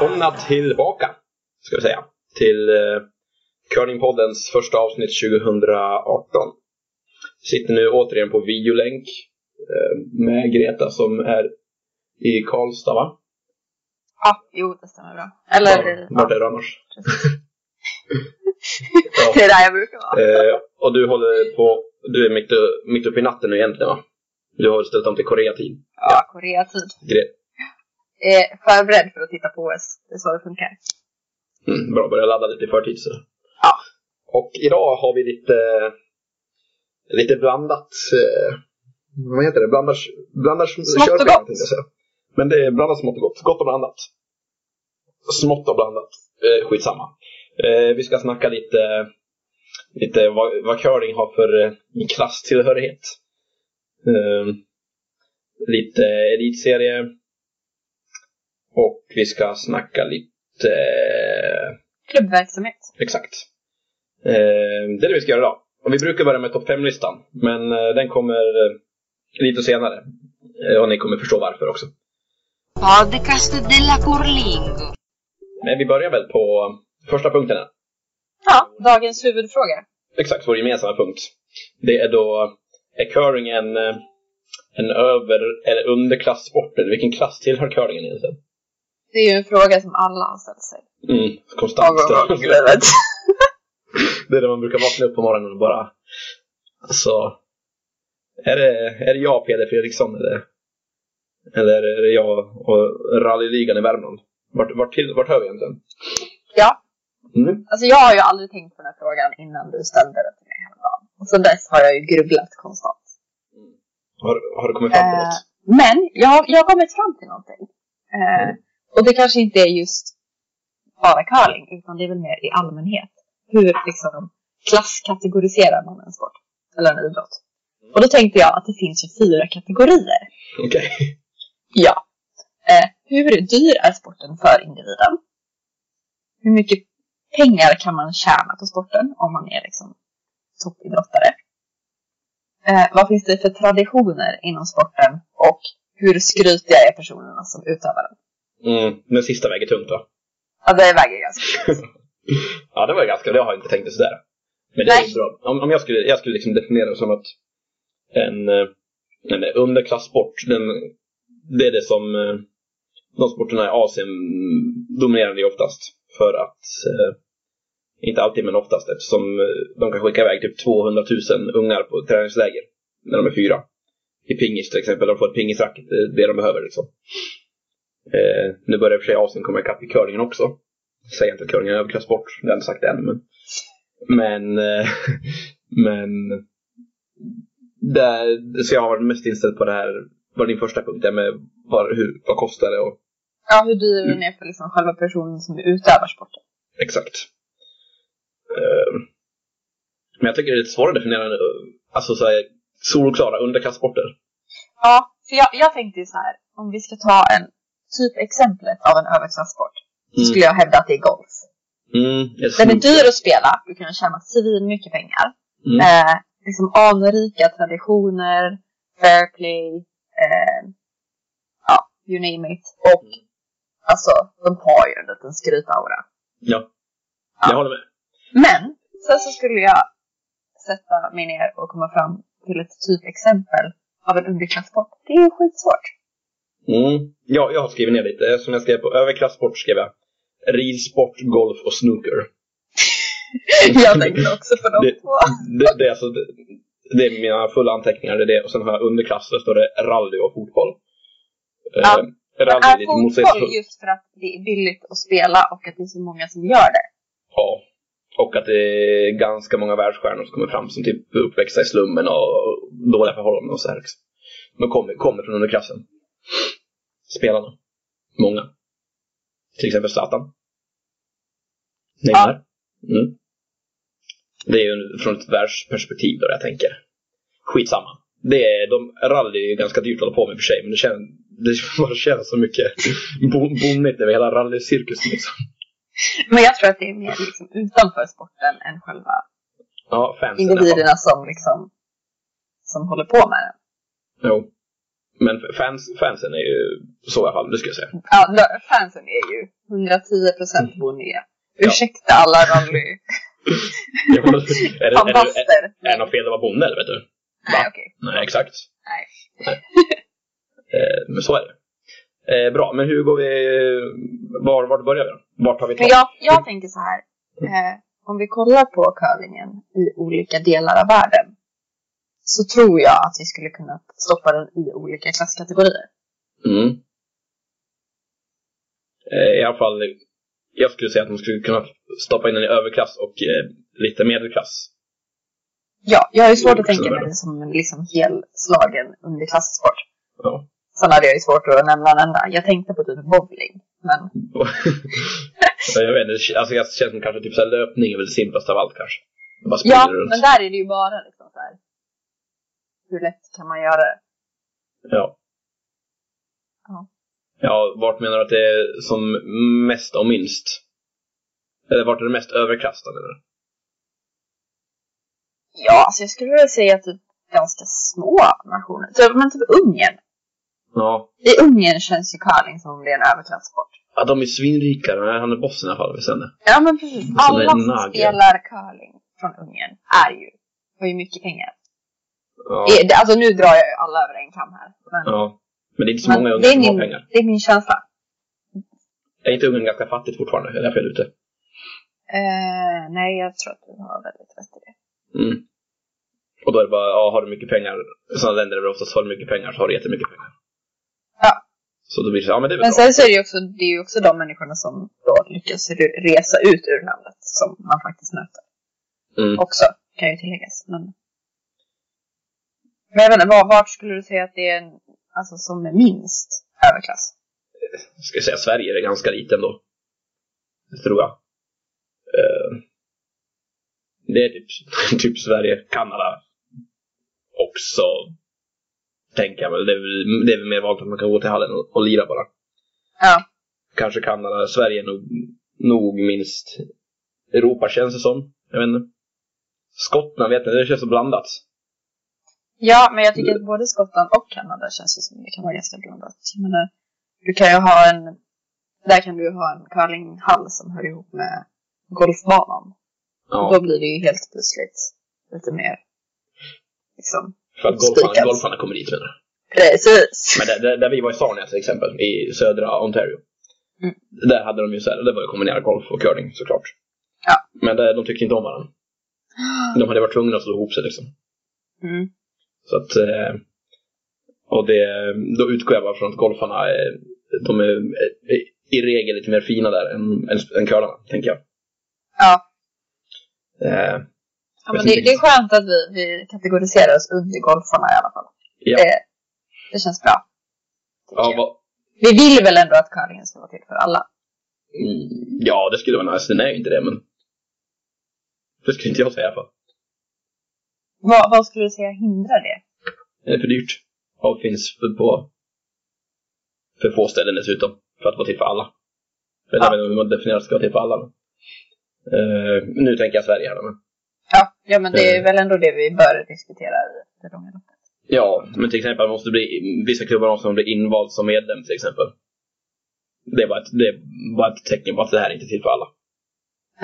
Välkomna tillbaka, ska vi säga, till eh, Curlingpoddens första avsnitt 2018. Sitter nu återigen på videolänk eh, med Greta som är i Karlstad, va? Ja, jo det stämmer bra. Eller, Vart är du annars? det är där jag brukar vara. Eh, och du håller på, du är mitt, mitt uppe i natten nu egentligen, va? Du har ställt om till Koreatid. Ja, Koreatid. Gre- Eh, förberedd för att titta på OS. Det är så det funkar. Mm, bra, börja ladda lite i förtid så. Ja. Och idag har vi lite, lite blandat, eh, vad heter det, blandar, blandar Smått och gott. jag. Men det är blandat smått och gott, gott och blandat. Smått och blandat, eh, skitsamma. Eh, vi ska snacka lite, lite vad, vad curling har för eh, klasstillhörighet. Eh, lite elitserie. Och vi ska snacka lite Klubbverksamhet. Exakt. Eh, det är det vi ska göra idag. Och vi brukar börja med topp 5-listan, men eh, den kommer eh, lite senare. Eh, och ni kommer förstå varför också. Podcast della Curlingo. Men vi börjar väl på första punkten. här. Ja, dagens huvudfråga. Exakt, vår gemensamma punkt. Det är då, är curling en, eh, en över eller underklasssport? Eller vilken klass tillhör curlingen egentligen? Det är ju en fråga som alla har ställt sig. Mm, konstant. Livet. det är det man brukar vakna upp på morgonen och bara... Alltså... Är det, är det jag, Peder Fredriksson, eller, eller är det jag och rallyligan i Värmland? Vart, vart, till, vart hör vi egentligen? Ja, Mm. alltså jag har ju aldrig tänkt på den här frågan innan du ställde den till mig häromdagen. Och sen dess har jag ju grubblat konstant. Har, har du kommit fram till Eh, något? men jag, har- jag har kommit fram till någonting. Eh, och det kanske inte är just bara curling, utan det är väl mer i allmänhet. Hur liksom klasskategoriserar man en sport? Eller en idrott? Och då tänkte jag att det finns ju fyra kategorier. Okej. Ja. Eh, hur dyr är sporten för individen? Hur mycket pengar kan man tjäna på sporten om man är liksom toppidrottare? Eh, vad finns det för traditioner inom sporten och hur skrytiga är personerna som utövar den? Mm, den sista väger tungt va? Ja, det väger ganska ja, det var ganska, det har jag inte tänkt sådär. Men det Nej. är bra. Om, om jag skulle, jag skulle liksom definiera det som att en, eh, en underklasssport, den, det är det som eh, de sporterna i Asien dominerar det oftast. För att, eh, inte alltid men oftast, eftersom de kan skicka iväg typ 200 000 ungar på träningsläger när de är fyra. I pingis till exempel, de får ett pingisracket, det är det de behöver liksom. Eh, nu börjar i och för sig Asien komma ikapp i curlingen också. Säger inte att curling är överklassport, det har jag inte sagt än. Men, men, eh, men där, så jag har varit mest inställd på det här, vad din första punkt är med vad, hur, vad kostar det och Ja, hur dyr den är för liksom själva personen som utövar sporten. exakt. Eh, men jag tycker det är lite svårare att definiera, eh, alltså så här, solklara underklassporter. Ja, för jag, jag tänkte ju så här, om vi ska ta en typ exemplet av en överklassport, Mm. skulle jag hävda att det är golf. Mm, Den är dyr att spela, du kan tjäna svin mycket pengar. Mm. Eh, liksom anrika traditioner, fair play, eh, ja, you name it. Och alltså, de har ju en liten skrytaura. Ja, jag håller med. Men sen så skulle jag sätta mig ner och komma fram till ett typexempel av en underklassport. Det är ju skitsvårt. Mm. Ja, jag har skrivit ner lite. Som jag skrev på överklassport skrev jag ridsport, golf och snooker. jag tänkte också på de två. Det, det, är alltså, det, det är mina fulla anteckningar. Det är det. Och sen har jag underklass, där står det rally och fotboll. Ja. Eh, rally är fotboll motsägelsefullt. just för att det är billigt att spela och att det är så många som gör det? Ja. Och att det är ganska många världsstjärnor som kommer fram som typ uppväxta i slummen och dåliga förhållanden och så här. Men kommer, kommer från underklassen. Spelarna. Många. Till exempel Zlatan. Neymar. Mm. Det är ju från ett världsperspektiv då jag tänker. Skitsamma. Det är, de, rally är ju ganska dyrt att hålla på med i och för sig, men det känns, det bara känns så mycket bo- bonnigt över hela rallycirkusen liksom. Men jag tror att det är mer liksom utanför sporten än själva Ja, individerna som liksom som håller på med den. Jo. Men fans, fansen är ju så i alla fall, det ska jag säga. Ja, fansen är ju 110% bonniga. Ursäkta alla rally Ja, men, är, det, är, det, fantaster. är det något fel att vara bonde, eller vet du? Nej, okej. Nej, exakt. Nej. Eh, men så är det. Eh, bra, men hur går vi... Var, vart börjar vi då? Vart har vi tagit? jag, jag tänker så här. Eh, om vi kollar på curlingen i olika delar av världen så tror jag att vi skulle kunna stoppa den i olika klasskategorier. Mm. Eh, I alla fall, jag skulle säga att man skulle kunna stoppa in den i överklass och eh, lite medelklass. Ja, jag har ju svårt att tänka mig det som en liksom helslagen underklasssport. Ja. Sen hade jag ju svårt att nämna en enda. Jag tänkte på typ bowling. Men jag vet inte, alltså, känns som kanske typ så här, löpning är väl det simplaste av allt kanske. Ja, runt. men där är det ju bara liksom så här. Hur lätt kan man göra det? Ja. Ja. Ja, vart menar du att det är som mest och minst? Eller vart är det mest överklass då, menar du? Ja, alltså jag skulle vilja säga typ ganska små nationer. Typ, men typ Ungern. Ja. I Ungern känns ju curling som om det är en överklassport. ja, de är svinrika. Han är bossen i alla fall, vi sen det. Ja men precis. Alla som spelar curling från Ungern är ju, har ju mycket pengar. Ja. Det- Alltså nu drar jag alla över en kam här. Men, ja. Men det är inte så många det, är som har pengar. det är min känsla. Är inte Ungern ganska fattigt fortfarande? Eller är jag fel ute? Eh, nej, jag tror att du har väldigt rätt i det. Mm. Och då är det bara, ja, har du mycket pengar, sådana länder där det oftast har du mycket pengar så har du jättemycket pengar. Ja. Så då blir det så, ja men det är väl Men bra. sen så är det ju också, det är ju också de människorna som då lyckas re- resa ut ur landet som man faktiskt möter. Mm. Också, kan ju tilläggas. Men, men jag vet inte, var- vart skulle du säga att det är en, alltså som är minst överklass? Ska jag säga Sverige är ganska lite ändå. Det tror jag. Eh, det är typ, typ Sverige, Kanada också. Tänker jag väl. Det är väl, det är väl mer vanligt att man kan gå till hallen och, och lira bara. Ja. Kanske Kanada, Sverige är nog, nog minst Europa känns det som. Jag vet inte. Skottland vet inte, det känns så blandat. Ja, men jag tycker att både Skottland och Kanada känns ju som det kan vara ganska blandat. Jag menar, du kan ju ha en, där kan du ha en curlinghall som hör ihop med golfbanan. Ja, då blir det ju helt plötsligt lite mer, liksom, för att golfarna, golfarna kommer dit menar du? precis. Men där, där, där vi var i Sarnia till exempel, i södra Ontario. Mm. Där hade de ju så här, det var ju kombinerad golf och curling såklart. Ja. Men där, de tyckte inte om varandra. De hade varit tvungna att slå ihop sig liksom. Mm. Så att, eh, och det, då utgår jag bara från att golfarna, är, de är, är i regel lite mer fina där än, än, än curlarna, tänker jag. Ja, Eh, ja men det, det är skönt att vi, vi kategoriserar oss under golfarna i alla fall. Ja. Det, det känns bra. ja, vad, Vi vill väl ändå att curlingen ska vara till för alla? mm, ja, det skulle vara nice. Den är ju inte det, men det skulle inte jag säga i alla fall. Vad, vad skulle du säga hindrar det? Det är för dyrt. Och finns för- på för få ställen dessutom. För att vara till för alla. Jag vet inte hur man definierar ska vara till för alla. Men. Eh, nu tänker jag Sverige här då, men. Ja, ja men det är Eh. väl ändå det vi bör diskutera i det långa loppet. Ja, men till exempel måste bli, vissa klubbar måste bli invald som medlem till exempel. Det är bara ett, det är bara ett tecken på att det här är inte till för alla.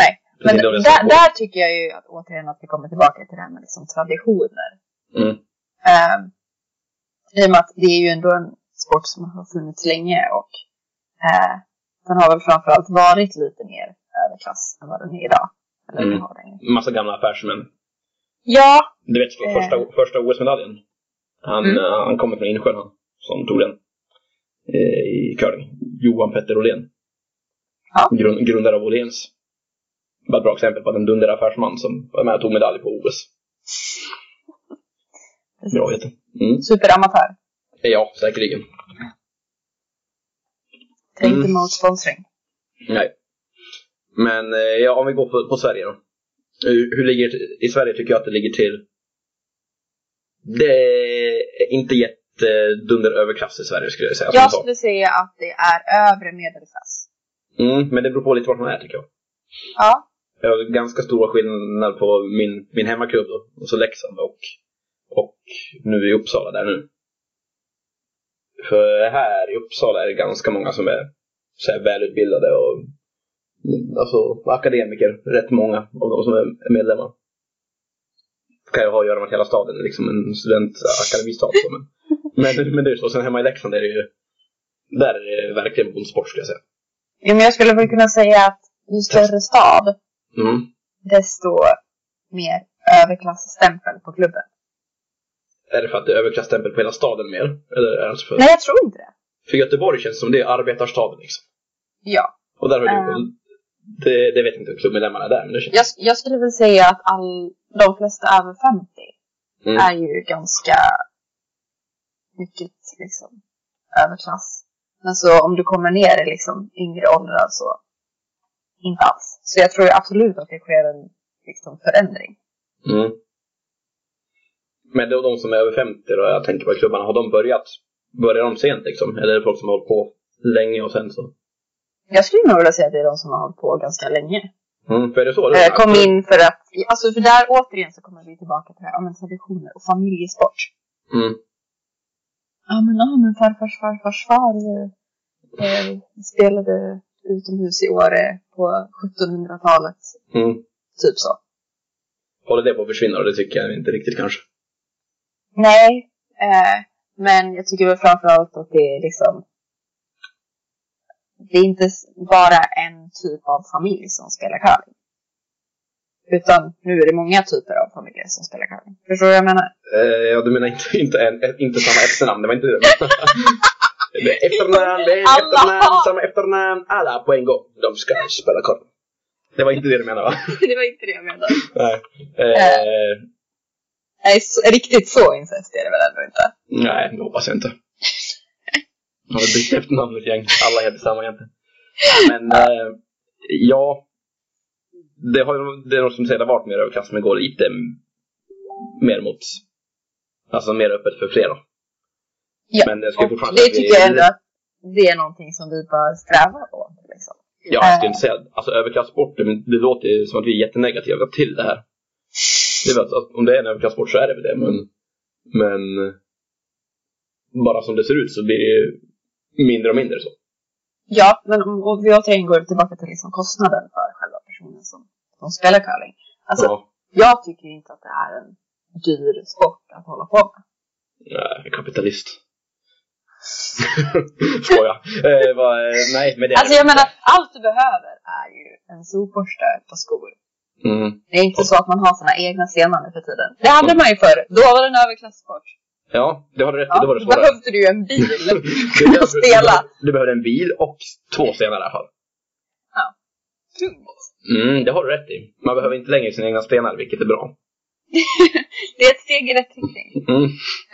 Nej, men där, där tycker jag ju att återigen att vi kommer tillbaka till det här med liksom traditioner. Mm. Um, I och med att det är ju ändå en sport som har funnits länge och eh, den har väl framförallt varit lite mer överklass än vad den är idag. Eller Mm. den. Massa gamla affärsmän. Ja, Du vet för, Eh. första, första OS-medaljen. Han, Mm. eh, han kommer från Insjön han, som tog den. Eh, I curling. Johan Petter Åhlén. Ja. Grund, grundare av Åhléns. Bara ett bra exempel på att en dunder affärsman som var med och tog medalj på OS. Bra heter mm. Superamatör. Ja, säkerligen. Tänkte Mm. mot sponsring. Nej. Men eh, ja, om vi går på, på Sverige då. Hur, hur ligger det, I Sverige tycker jag att det ligger till Det är inte jättedunder överklass i Sverige skulle jag säga. Jag skulle säga att det är övre medelklass. Mm, men det beror på lite vart man är tycker jag. Ja. Jag har ganska stora skillnader på min, min hemmaklubb då, och så Leksand och, och nu i Uppsala där nu. För här i Uppsala är det ganska många som är så här välutbildade och alltså akademiker, rätt många av de som är medlemmar. kan ju ha att göra med att hela staden är liksom en studentakademistad. Men, men, men det är ju så. Sen hemma i Leksand är det ju, där är det verkligen bondsport skulle jag säga. Jo, men jag skulle väl kunna säga att ju större stad, Mm. desto mer överklassstämpel på klubben. Är det för att det är överklassstämpel på hela staden mer? Eller är det alltså för, Nej, jag tror inte det. för Göteborg känns som det är arbetarstaden liksom. Ja. Och där har du, Mm. det, det vet inte hur klubbmedlemmarna är där, men det känns... Jag, jag skulle väl säga att all, de flesta över 50 Mm. är ju ganska mycket liksom överklass. Men så om du kommer ner i liksom yngre åldrar så inte alls. Så jag tror absolut att det sker en liksom, förändring. Mm. Men då de som är över 50 då, jag tänker på klubbarna, har de börjat, börjar de sent liksom? Eller är det folk som har hållit på länge och sen så? Jag skulle nog vilja säga att det är de som har hållit på ganska länge. Mm, för är det så? Eh, kom in för att, alltså för där återigen så kommer vi tillbaka till det här, ja, men traditioner och familjesport. Mm. Ja men, ja, men farfars farfars far eh, spelade utomhus i Åre på 1700-talet. Mm. Typ så. Håller det på att försvinna och det tycker jag inte riktigt kanske. Nej, eh, men jag tycker väl framförallt att det är liksom det är inte bara en typ av familj som spelar curling. Utan nu är det många typer av familjer som spelar curling. Förstår du vad jag menar? Eh, ja, du menar inte, inte, en, inte samma efternamn, det var inte det. det är efternamn, det är efternamn, samma efternamn, alla på en gång. De ska spela korv. Det var inte det du menade va? det var inte det jag menade. Nej. Eh, Nej, så, riktigt så incest är det väl ändå inte? nej, det hoppas jag inte. Han har bytt efternamn ett gäng. Alla heter samma egentligen. Men eh, ja, det har det är något som säger det har varit mer överklass, men går lite mer mot, alltså mer öppet för fler då. Ja, Men det ska och fortfarande det tycker jag ändå att det är någonting som vi bör sträva på. Liksom. Ja, jag skulle inte säga, alltså överklassport, det, det låter ju som att vi är jättenegativa till det här. Det är att om det är en överklassport så är det väl det, men, men bara som det ser ut så blir det ju mindre och mindre så. Ja, men om och vi återigen går tillbaka till liksom kostnaden för själva personen som, som spelar curling. Alltså, Ja, jag tycker inte att det är en dyr sport att hålla på med. nej, kapitalist. Skoja. Eh, vad, eh, nej, men det är Alltså jag menar, allt du behöver är ju en sopborste på skor. Mm. Det är inte så att man har sina egna stenar nu för tiden. Det hade man ju förr. Då var det en överklasssport. Ja, det har du rätt i. Ja, Då var det då svårare. behövde du ju en bil. Du- att spela. Du behövde en bil och två stenar i alla fall. Tungt. Mm, det har du rätt i. Man behöver inte längre sina egna stenar, vilket är bra. Det är ett steg i rätt riktning. Mm.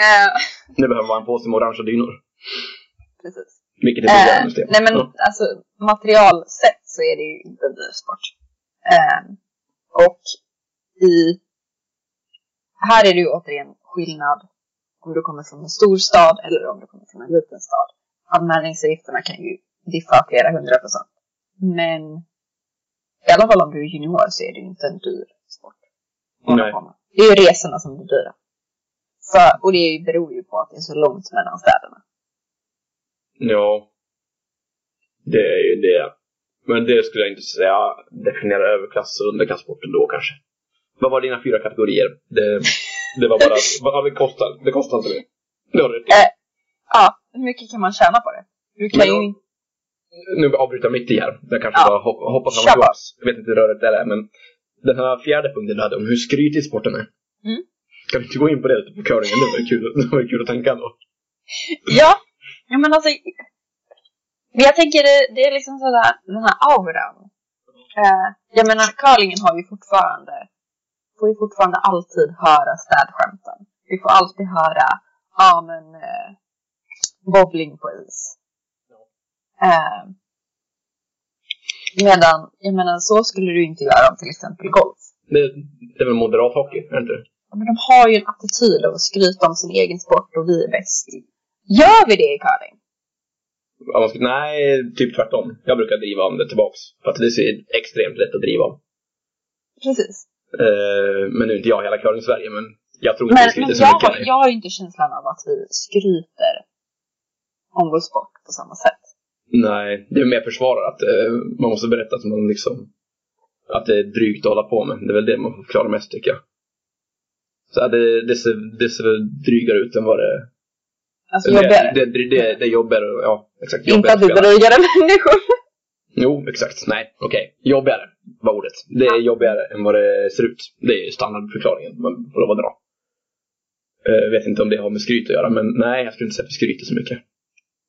Eh, Nu behöver man en påse med orangea dynor. precis. Vilket är billigare sten. nej men Ja. alltså materialsett så är det ju inte en dyr sport. Eh, och i... Här är det ju återigen skillnad om du kommer från en stor stad eller om du kommer från en liten stad. Anmälningsavgifterna kan ju diffa flera hundra procent. Men i alla fall om du är junior så är det ju inte en dyr sport. Nej. Det är ju resorna som blir dyra. För, och det beror ju på att det är så långt mellan städerna. Ja. Det är ju det. Men det skulle jag inte säga definiera överklass och underklasssporten då kanske. Vad var dina fyra kategorier? Det, det var bara, vad det kostar. Det kostar inte det. Det rätt i. Eh, Ja, hur mycket kan man tjäna på det? Du kan ju inte... Nu avbryter jag mitt i här. Jag kanske Ja. bara hop- hoppar fram Kör och tillbaka. Jag vet inte hur rörigt det är, men den här fjärde punkten du hade om hur skrytig sporten är. Mm. Kan vi inte gå in på det lite på curlingen? Det var kul, det var kul att tänka ändå. Ja, ja men alltså... Men jag tänker det, det är liksom sådär, den här auran. Eh, jag menar, curlingen har ju fortfarande, får ju fortfarande alltid höra städskämten. Vi får alltid höra, ja men, eh, bowling på is. Eh, medan, jag menar, så skulle du inte göra om till exempel golf. Det, det är väl moderat hockey, är inte det? men de har ju en attityd av att skryta om sin egen sport och vi är bäst. Gör vi det i curling? Ska, nej, typ tvärtom. Jag brukar driva om det tillbaks. För att det är extremt lätt att driva om. Precis. Eh, men nu är inte jag hela curling Sverige, men jag tror inte Men, vi skryter så jag, mycket. har, jag har ju inte känslan av att vi skryter om vår sport på samma sätt. Nej, det är mer försvarar att eh, man måste berätta att man liksom att det är drygt att hålla på med. Det är väl det man får förklara mest tycker jag. Så det, det, ser, det ser drygare ut än vad det Alltså det, jobbigare. det, det, det, det är jobbigare, ja exakt. inte att vi drygare människor. Jo, exakt. Nej, okej. Jobbigare var ordet. Det är jobbigare än vad det ser ut. Det är standardförklaringen man får lov att dra. Jag vet inte om det har med skryt att göra, men nej, jag skulle inte säga att vi skryter så mycket.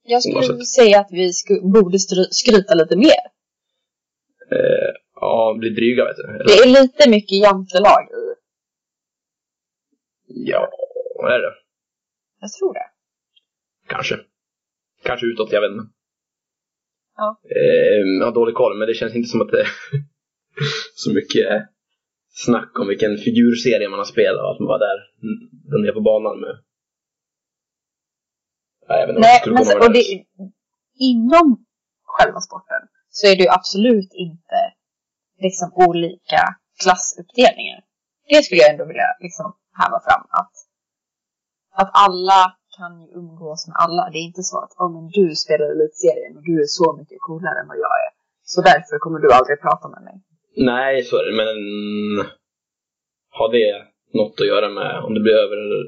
Jag skulle Oavsett. säga att vi borde skryta lite mer. Eh, ja, bli dryga vet du. Eller, Det är lite mycket jantelag i. Ja, är det? Jag tror det. Kanske. Kanske utåt, jag vet inte. Ja. Eh, jag har dålig koll, men det känns inte som att det är så mycket snack om vilken figurserie man har spelat och att man var där, mm, nere på banan med. Nej, jag vet inte Nej, men komma så, med och det, inom själva sporten så är det ju absolut inte liksom olika klassuppdelningar. Det skulle jag ändå vilja liksom häva fram att, att alla kan ju umgås med alla. Det är inte så att om men du spelar elitserien och du är så mycket coolare än vad jag är. Så därför kommer du aldrig prata med mig. Nej, så är det, men har det något att göra med om det blir över eller...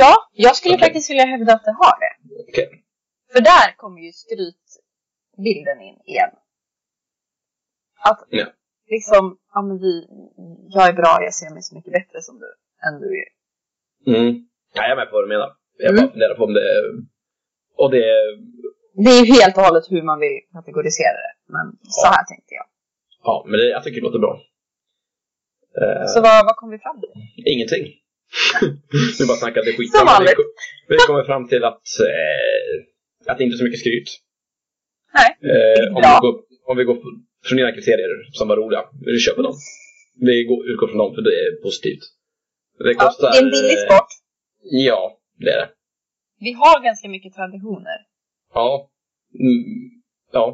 Ja, jag skulle Okej. faktiskt vilja hävda att det har det. Okej. För där kommer ju skrytbilden in igen. Att Ja. liksom, ja men vi, jag är bra, jag ser mig så mycket bättre som du, än du är. Mm. Ja, jag är med på vad du menar. Jag Mm. bara funderar på om det... Och det... Det är ju helt och hållet hur man vill kategorisera det, men så här tänkte jag. Ja, men det, jag tycker det låter bra. Eh, Så vad, vad kom vi fram till? Ingenting. vi bara snackade skit. Som Ja, vanligt. Vi, kommer fram till att, eh, att det inte är så mycket skryt. Nej, Eh, om, vi går, om vi går från dina kriterier som var roliga, vi köper dem. Vi går, utgår från dem för det är positivt. Det Ja, kostar... det är en billig eh, sport. Ja, det är det. Vi har ganska mycket traditioner Ja. Mm, ja,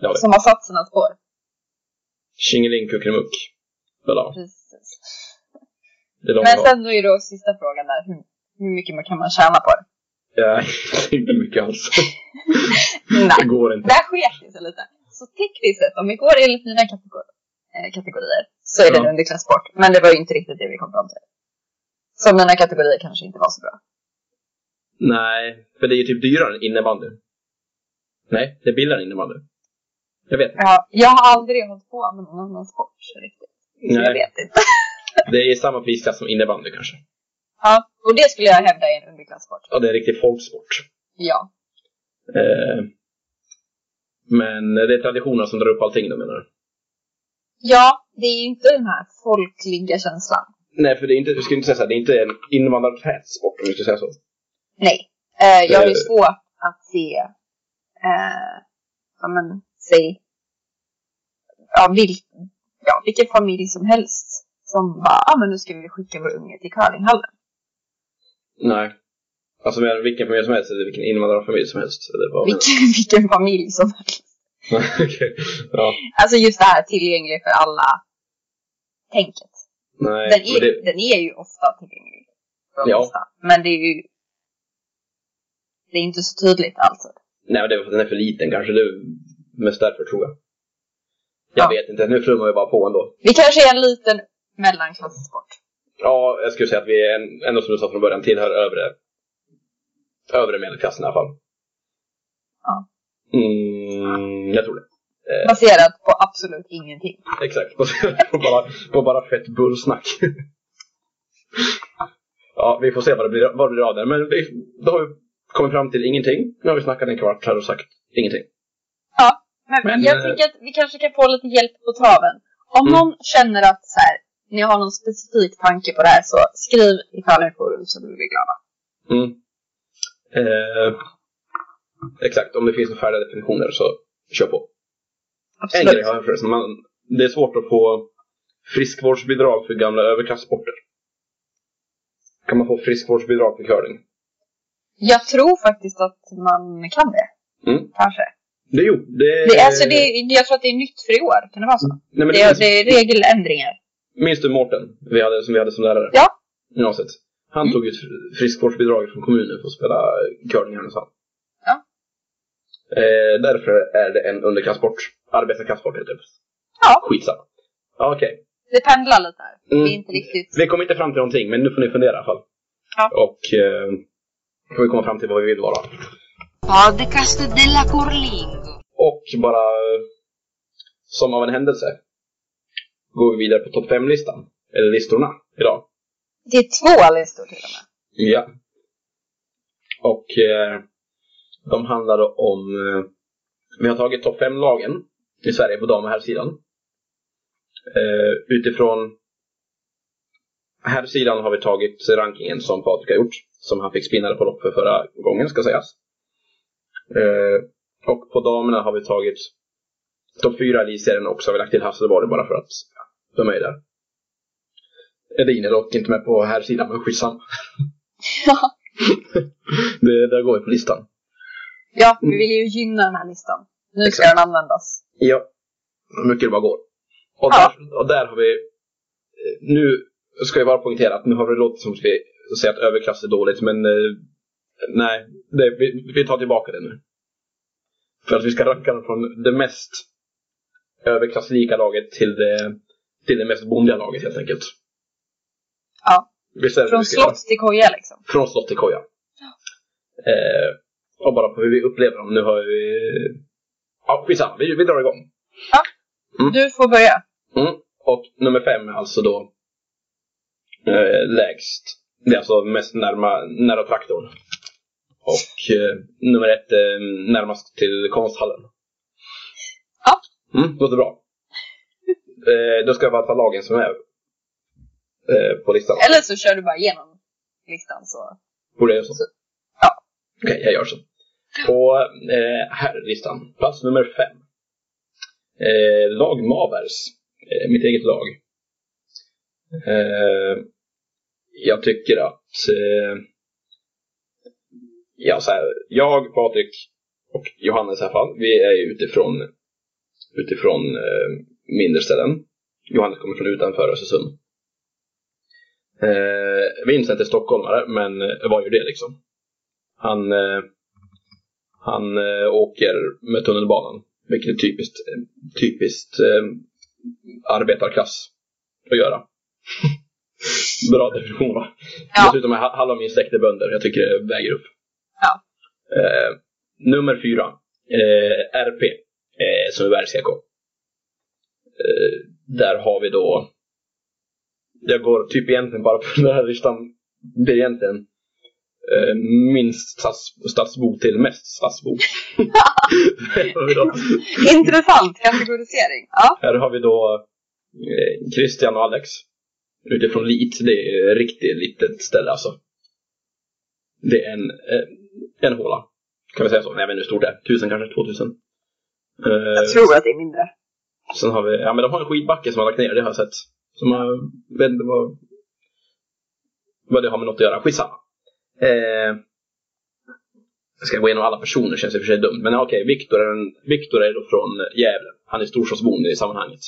det har vi. som har satt sina spår. Tjingeling kuckelimuck. Voilà. Precis. Men sen då är då sista frågan där, hur, hur mycket man kan man tjäna på det? Ja, inte mycket alls. Nej. det går inte. Där sket det sig lite. Så tekniskt sett, om vi går enligt mina eh, kategorier, så är det en Ja. underklasssport. Men det var ju inte riktigt det vi kom fram till. Så mina kategorier kanske inte var så bra. Nej, för det är ju typ dyrare än innebandy. Nej, det är billigare än innebandy. Jag vet inte. Ja, jag har aldrig hållit på med någon annan sport riktigt. Så jag Nej, vet inte. det är samma prisklass som innebandy kanske. Ja, och det skulle jag hävda är en underklasssport. Ja, det är en riktig folksport. Ja. Eh, men det är traditioner som drar upp allting då menar du? Ja, det är ju inte den här folkliga känslan. Nej, för det är inte, du ska inte säga så det är inte en invandrartät sport om du ska säga så. Nej. Eh, jag har ju Eh. svårt att se, eh, ja men, säg, ja, vil, ja, vilken familj som helst som bara, ja men nu ska vi skicka vår unge till curlinghallen. Nej. Alltså du vilken familj som helst eller vilken invandrarfamilj som helst? Eller vad Vilken, vilken familj som helst. Okej. Ja. Alltså just det här tillgänglig för alla tänket. Nej, Den är, det, den är ju ofta tillgänglig. Ja. Men det är ju, det är inte så tydligt alltid. nej, men det är för att den är för liten kanske. Det är mest därför tror jag. Jag Ja. vet inte, nu flummar vi bara på ändå. Vi kanske är en liten mellanklasssport. Ja, jag skulle säga att vi är en, ändå som du sa från början tillhör övre, övre medelklassen i alla fall. Ja. Mm, jag tror det. Eh, Baserat på absolut ingenting. exakt. på, bara, på bara fett bullsnack. ja, vi får se vad det blir, vad det blir av det. Men vi, då har vi kommit fram till ingenting. Nu har vi snackat en kvart här och sagt ingenting. Men, Men, jag eh, tänker att vi kanske kan få lite hjälp på traven. Om Mm. någon känner att så här, ni har någon specifik tanke på det här så skriv i Curlingforum så blir vi glada. Mm. Eh, exakt, om det finns några färdiga definitioner så kör på. En Absolut. grej har jag förresten. Man, det är svårt att få friskvårdsbidrag för gamla överklassporter. kan man få friskvårdsbidrag för curling. Jag tror faktiskt att man kan det. Mm. Kanske. Det, jo, det, Det, alltså det, jag tror att det är nytt för i år. Kan det vara så? Nej, Det, det, är- det är regeländringar. Minns du Mårten, vi hade, som vi hade som lärare? Ja. Gymnasiet. Han Mm. tog ut friskvårdsbidrag från kommunen för att spela curling i Härnösand. Ja. Eh, därför är det en underklassport. Arbetarklassport heter det. Ja. Skitsamma. Ja, Okej. Det pendlar lite här. Mm. Det är inte riktigt... Vi kom inte fram till någonting, men nu får ni fundera i alla fall. Ja. Och eh, får vi komma fram till vad vi vill vara. Podcast della Curlingo. Och bara som av en händelse går vi vidare på topp 5-listan. Eller listorna idag. Det är två listor till och med. Ja. Och eh, de handlar om... Eh, vi har tagit topp 5-lagen i Sverige på dam och herrsidan. Eh, utifrån herrsidan har vi tagit rankingen som Patrik har gjort. Som han fick spinnare på lopp för förra gången, ska sägas. Eh, och på damerna har vi tagit topp 4 i elitserien och så har vi lagt till Hasselborg bara för att ja, de är där. Edin är dock inte med på herrsidan, men skitsamma. Ja. det, där går vi på listan. Ja, vi vill ju gynna den här listan. Nu ska Exakt. den användas. Ja. Hur mycket det bara går. Och, Ja. där, och där har vi... eh, Nu ska jag bara poängtera att nu har det låtit som att vi säger att överklass är dåligt, men eh, nej, det, vi, vi tar tillbaka det nu. För att vi ska ranka dem från det mest överklasslika laget till det, till det mest bondiga laget helt enkelt. Ja. Från slott till koja liksom. Från slott till koja. Eh, och bara på hur vi upplever dem. Nu har vi... Ja, skitsamma. Vi, vi drar igång. Mm. Du får börja. Mm. Och nummer fem är alltså då eh, lägst. Det är alltså mest närma, nära traktorn. Och eh, nummer ett är närmast till konsthallen. Ja. Mm, låter bra. Eh, då ska jag bara ta lagen som är eh, på listan. Eller så kör du bara igenom listan så. Borde jag göra så? Ja. Okej, jag gör så. På eh, herrlistan, plats nummer fem. Eh, lag Mavers, eh, mitt eget lag. Eh, jag tycker att eh, ja, så här, jag, Patrik och Johannes i alla fall, vi är utifrån, utifrån eh, mindre ställen. Johannes kommer från utanför Östersund. Eh, Vincent är stockholmare, men eh, vad gör det liksom? Han, eh, han eh, åker med tunnelbanan, vilket är typiskt, eh, typiskt eh, arbetarklass att göra. Bra definition va? Ja. Dessutom är ha- halva min släkt är bönder, jag tycker det väger upp. Ja. Eh, nummer fyra, eh, RP, eh, som är. Eh, där har vi då jag går typ egentligen bara på den här listan. Det är egentligen eh, minst stadsbo till mest stadsbo. Intressant kategorisering. Ja. här har vi då eh, Christian och Alex. Utifrån Lit, det är ett riktigt litet ställe alltså. Det är en, eh, en håla. Kan vi säga så? Nej, jag vet inte hur stort det är. Tusen kanske? 2000? Eh, Jag tror att det är mindre. Sen har vi, ja men de har en skidbacke som har lagt ner, det har jag sett. Som har, vet inte vad, vad det har med något att göra. Skitsamma. Eh, jag ska gå igenom alla personer, känns i och för sig dumt. Men okej, Viktor är, en- är då från Gävle. Han är storstadsboende i sammanhanget.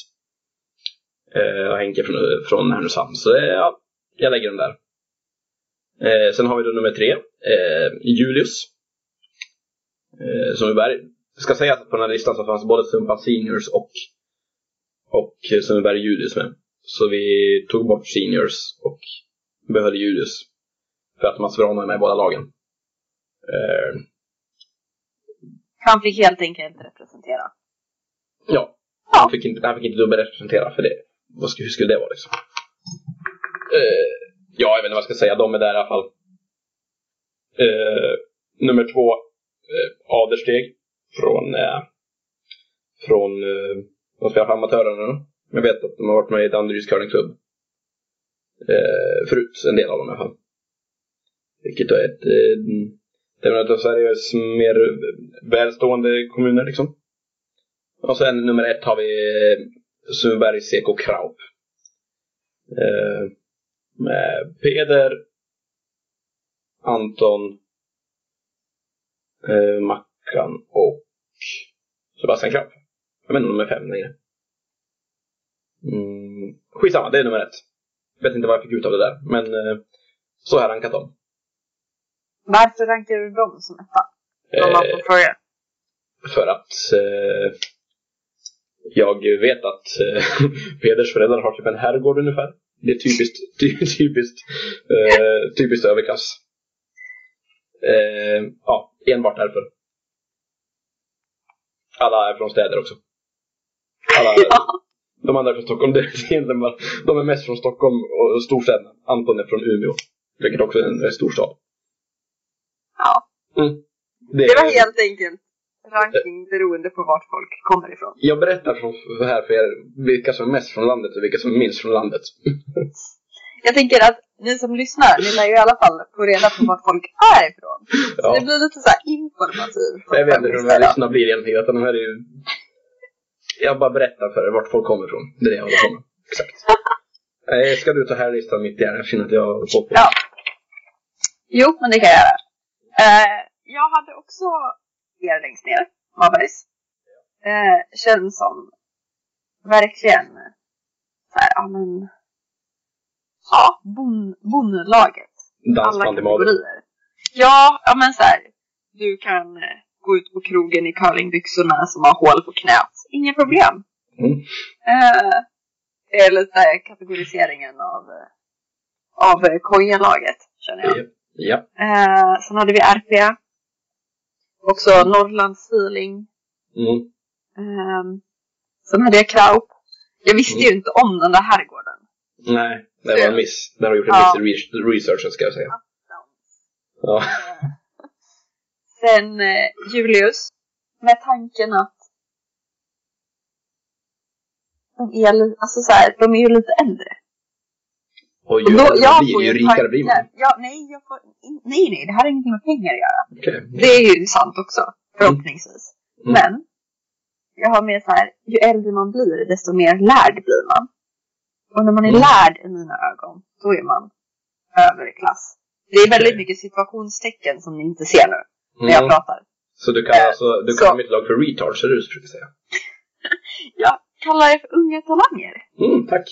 Eh, och Henke från, från Härnösand. Så eh, ja, jag lägger den där. Eh, sen har vi då nummer tre, eh, Julius. Eh, som är. Jag ska säga att på den här listan så fanns både Sumpa Seniors och och Sundbyberg Julius med. Så vi tog bort Seniors och behöll Julius. För att Mats Vrana är med i båda lagen. Eh, Han fick helt enkelt representera. ja, Ja. han fick inte, han fick inte dubbelrepresentera för det. Vad skulle, hur skulle det vara liksom? Eh, ja, jag vet inte vad jag ska säga. De är där i alla fall. Eh, nummer två, eh, Adersteg. Från, eh, från eh, de spelar för amatörerna nu. Jag vet att de har varit med i Danderyds curlingklubb. Eh, förut, en del av dem i alla fall. Vilket är ett, eh, det är en av Sveriges mer välstående kommuner liksom. Och sen nummer ett har vi eh, Sundbybergs CK Kraup. Eh, med Peder, Anton, eh, Mackan och Sebastian Kraup. Jag vet inte om de är fem längre. Mm, skitsamma, det är nummer ett. Vet inte vad jag fick ut av det där, men så har jag rankat dem. Varför rankar du dem som etta? Om man får Eh, fråga. för att eh, jag vet att eh, Peders föräldrar har typ en herrgård ungefär. Det är typiskt, ty, typiskt, eh, typiskt överklass. Eh, ja, enbart därför. Alla är från städer också. Alla, Ja. De andra är från Stockholm. Det är egentligen bara, de är mest från Stockholm och storstäderna. Anton är från Umeå. Vilket också är en, en stor stad. Ja. Mm. Det var helt enkelt ranking beroende på vart folk kommer ifrån. Jag berättar från, här för er vilka som är mest från landet och vilka som är minst från landet. Jag tänker att ni som lyssnar, ni lär ju i alla fall få reda på vart folk är ifrån. Så Ja. det blir lite så här informativt. Jag vet inte hur de här lyssnarna blir egentligen. Utan de här är ju... Jag bara berättar för er vart folk kommer ifrån. Det är det jag håller på med. Exakt. Eh, Ska du ta här listan mitt i? Jag känner att jag har fått på. Ja. Jo, men det kan jag göra. Eh, jag hade också er längst ner, Marbergs. Eh, känns som verkligen så här, ja men, ja, bon, bonnlaget. Alla kategorier. Ja, ja men så här, du kan eh, gå ut på krogen i curlingbyxorna som har hål på knät. Inga problem. Mm. Eh, det är lite kategoriseringen av, eh, av kojalaget, känner jag. Ja. ja. Eh, sen hade vi RP. Också Norrlands feeling. Mm. Eh, sen hade jag Kraup. Jag visste ju inte om den där herrgården. Nej, det var en miss. Där har gjort en Ja. miss i re- researchen ska jag säga. Ja. Sen eh, Julius. Med tanken att de är, alltså så här, de är ju lite äldre. Och ju, äldre jag man blir, får ju rikare blir man. Ja, nej, jag får, nej, nej, det här har ingenting med pengar att göra. Okej. Det är ju sant också, förhoppningsvis. Mm. Men, jag har med så här, ju äldre man blir, desto mer lärd blir man. Och när man är Mm. lärd i mina ögon, då är man överklass. Det är väldigt Okej. mycket situationstecken som ni inte ser nu, när jag Mm. pratar. Så du kan Eh, alltså, du så- kallar mitt lag för retards, är det du försöker säga? Jag kallar er för unga talanger. Mm, tack.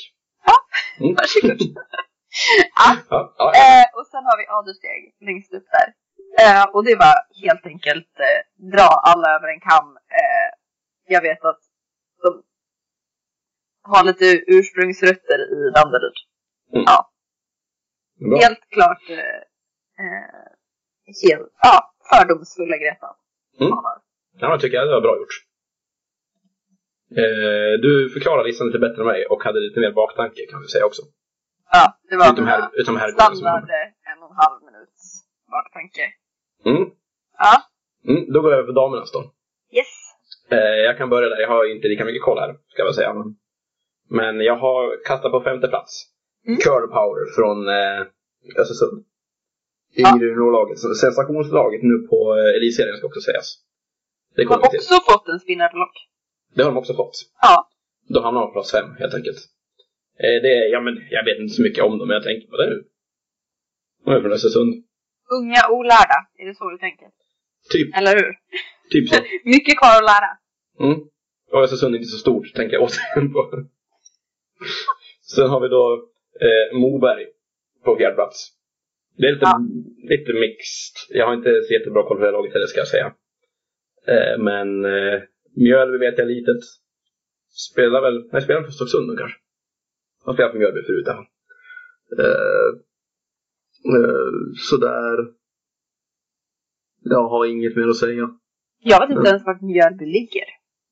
Mm. Varsågod. Ja, ja, ja. Eh, och sen har vi Adersteg längst upp där. Eh, och det var helt enkelt eh, dra alla över en kam. Eh, jag vet att de har lite ursprungsrötter i Danderyd. Mm. Ja, Bra. helt klart eh, eh, helt, ja, fördomsfulla Greta. Mm. Ja, Ja, jag tycker jag det var bra gjort. Eh, du förklarade listan lite bättre än mig och hade lite mer baktanke kan vi säga också. ja det var Utom här, utom här standard en och en halv minuts baktanke. Mm. Ja, Mm, då går jag över på damernas då. yes. Eh, jag kan börja där, jag har inte lika mycket koll här, ska jag väl säga. Men, men jag har kastat på femte plats. Mm. Curl Power från eh, Östersund. Ja. Yngre juniorlaget. Så Sensationslaget nu på eh, elitserien ska också sägas. Det har vi till. också fått en spinnerlock. Det har de också fått. Ja. Då hamnar de på plats fem, helt enkelt. Eh, det är, ja men, jag vet inte så mycket om dem, men jag tänker på det nu. De är från Östersund. Unga olärda, är det så du tänker? Typ, Eller hur? typ så. Mycket kvar att lära. Mm. Och Östersund är inte så stort, tänker jag återigen på. Sen har vi då eh, Moberg på fjärde plats. Det är lite, Ja. lite mixed. Jag har inte så jättebra koll på det laget heller, ska jag säga. Eh, men eh, Mjölby vet jag litet. Spelar väl, nej spelar för Stocksund kanske. Han spelat för Mjölby förut fall. Eh, eh, sådär. Jag har inget mer att säga. Jag vet inte ens vart Mjölby ligger.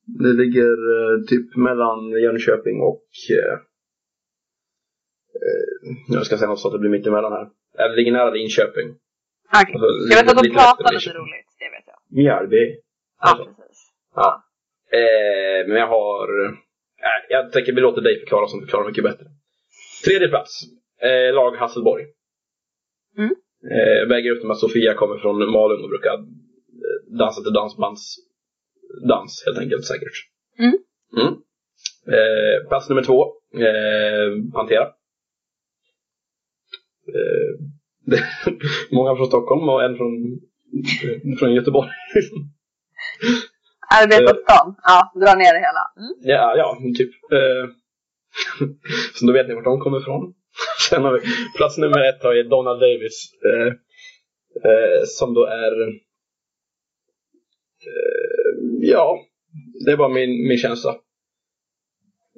Det ligger eh, typ mellan Jönköping och... Eh, eh, jag ska säga något så att det blir mitt emellan här. Det ligger nära Linköping. Okej. Alltså, Jag vet att de pratar lite roligt, det vet jag. Mjölby. Ja, Alltså. precis. Ja. Eh, men jag har... Eh, jag tänker vi låter dig förklara som förklarar mycket bättre. Tredje plats. Eh, lag Hasselborg. Mm. Eh, väger upp med att Sofia kommer från Malung och brukar eh, dansa till dansbands dans helt enkelt säkert. Mm. Mm. Eh, plats nummer två. Eh, Pantera. Eh, Det många från Stockholm och en från, från Göteborg. Arbetarstan. Ja, dra ner det hela. Mm. Ja, ja, typ. Eh, Så då vet ni vart de kommer ifrån. Sen har vi plats nummer ett har vi Donald Davis. Eh, eh, som då är... Eh, ja, det var min, min känsla.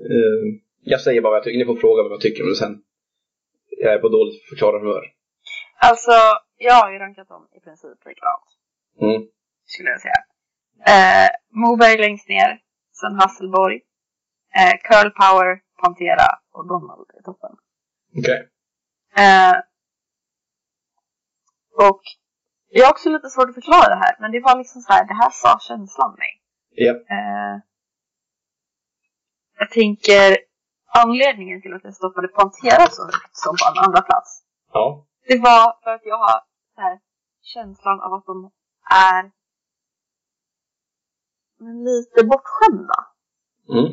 Eh, jag säger bara vad jag tycker. Ni får fråga vad jag tycker om det sen. Jag är på dåligt förklara humör. Alltså, jag har ju rankat dem i princip likadant. Mm. Skulle jag säga. Eh, Moberg längst ner. Sen Hasselborg. Eh, Curl Power, Pantera och Donald i toppen. Okej. Eh, och jag har också lite svårt att förklara det här. Men det var liksom så här, det här sa känslan mig. Ja. Eh, jag tänker anledningen till att jag stoppade Pantera så högt som på en andra plats. Ja. Det var för att jag har här, känslan av att de är men lite bortskämda. Mm.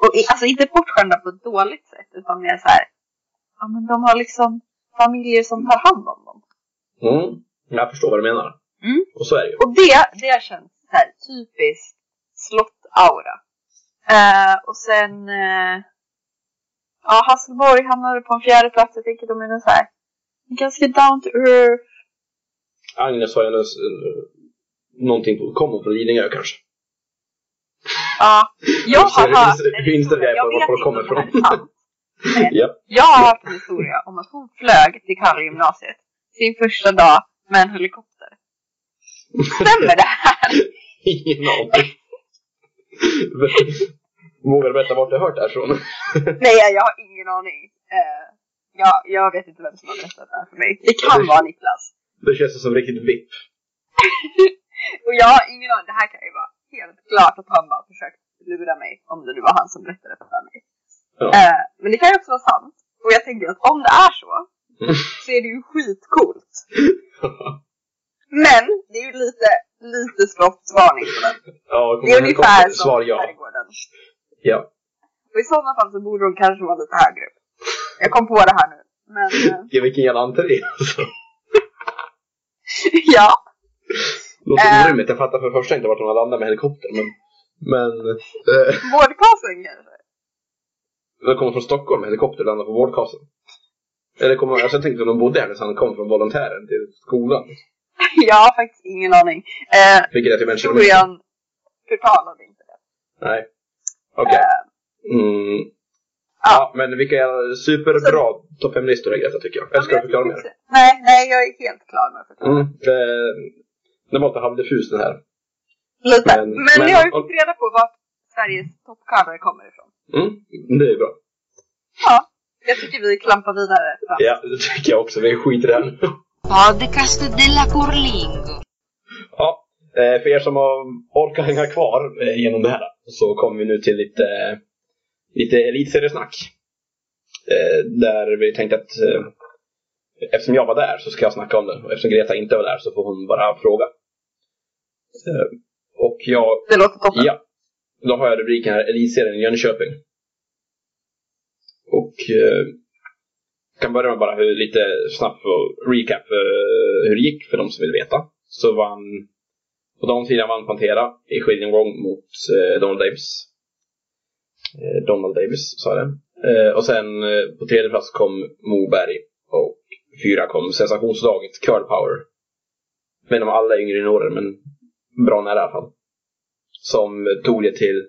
Och alltså inte bortskämda på ett dåligt sätt utan mer så här. Ja men de har liksom familjer som tar hand om dem. Mm. Jag förstår vad du menar. Mm. Och så är det ju. Och det, det känns så här typiskt slott-aura. Eh, och sen eh, ja, Hasselborg hamnade på en fjärde plats. Jag tänker de är så här ganska down to earth. Agnes har ju någonting på, kommer från Lidingö kanske. Ja, jag har hört en historia. jag vet inte kommer. Men Ja. Jag har hört en historia om att hon flög till Karlgymnasiet sin första dag med en helikopter. Stämmer det här? Ingen aning. Vågar du berätta vart du har hört det här från? Nej, jag har ingen aning. Eh, jag, jag vet inte vem som har berättat det här för mig. Det kan vara Niklas. Det känns som riktigt vipp. Och jag har ingen aning. Det här kan ju vara helt klart att han bara försökt lura mig. Om det nu var han som berättade för mig. Ja. Eh, men det kan ju också vara sant. Och jag tänker att om det är så, så är det ju skitcoolt. Men det är ju lite, lite slottsvarning på den. ja, Det är ungefär som Svar ja. herrgården. Ja. Och i sådana fall så borde de kanske vara lite högre upp. Jag kom på det här nu. Men eh, ja vilken jävla entré alltså. ja, Låter Eh. orimligt. Jag fattar för det första inte vart de har landat med helikopter. Men, men eh, vårdkasen kanske. de kommer från Stockholm med helikopter och landar på vårdkasen. Eller kommer, alltså jag tänkte att de bodde här när han kom från volontären till skolan. Jag har faktiskt ingen aning. Eh, Vilket är typ en kilometer. historien förtalade inte det. Nej. Okej. Eh, Mm. Ja. Ja, men vilka superbra topp 5-listor är Greta tycker jag. Eller ska du förklara mer? Nej, nej, jag är helt klar med att förklara. Mm. Eh, den var lite halvdiffus den här. Lite. Men- Men, men- jag har ju fått reda på vart Sveriges toppcover kommer ifrån. Mm. Det är bra. Ja, jag tycker vi klampar vidare. fram. Ja, det tycker jag också. Vi skiter i det här nu. Podcast della Curlingo. Ja, eh, för er som har orkar hänga kvar eh, genom det här så kommer vi nu till lite, lite elitseriesnack. Eh, Där vi tänkte att eftersom jag var där så ska jag snacka om det och eftersom Greta inte var där så får hon bara fråga. Eh, Och jag, Det låter toppen. ja, då har jag rubriken här Elitserien i Jönköping. Och eh, kan börja med bara hur, lite snabbt för recap eh, hur det gick för de som vill veta. Så vann, på de sidan vann Pantera i skiljeomgång mot eh, Donald Davis. Eh, Donald Davis sa jag det. Eh, och sen eh, på tredje plats kom Moberg och fyra kom sensationslaget Curl Power. Inte om alla är yngre juniorer men bra nära i alla fall. Som tog det till,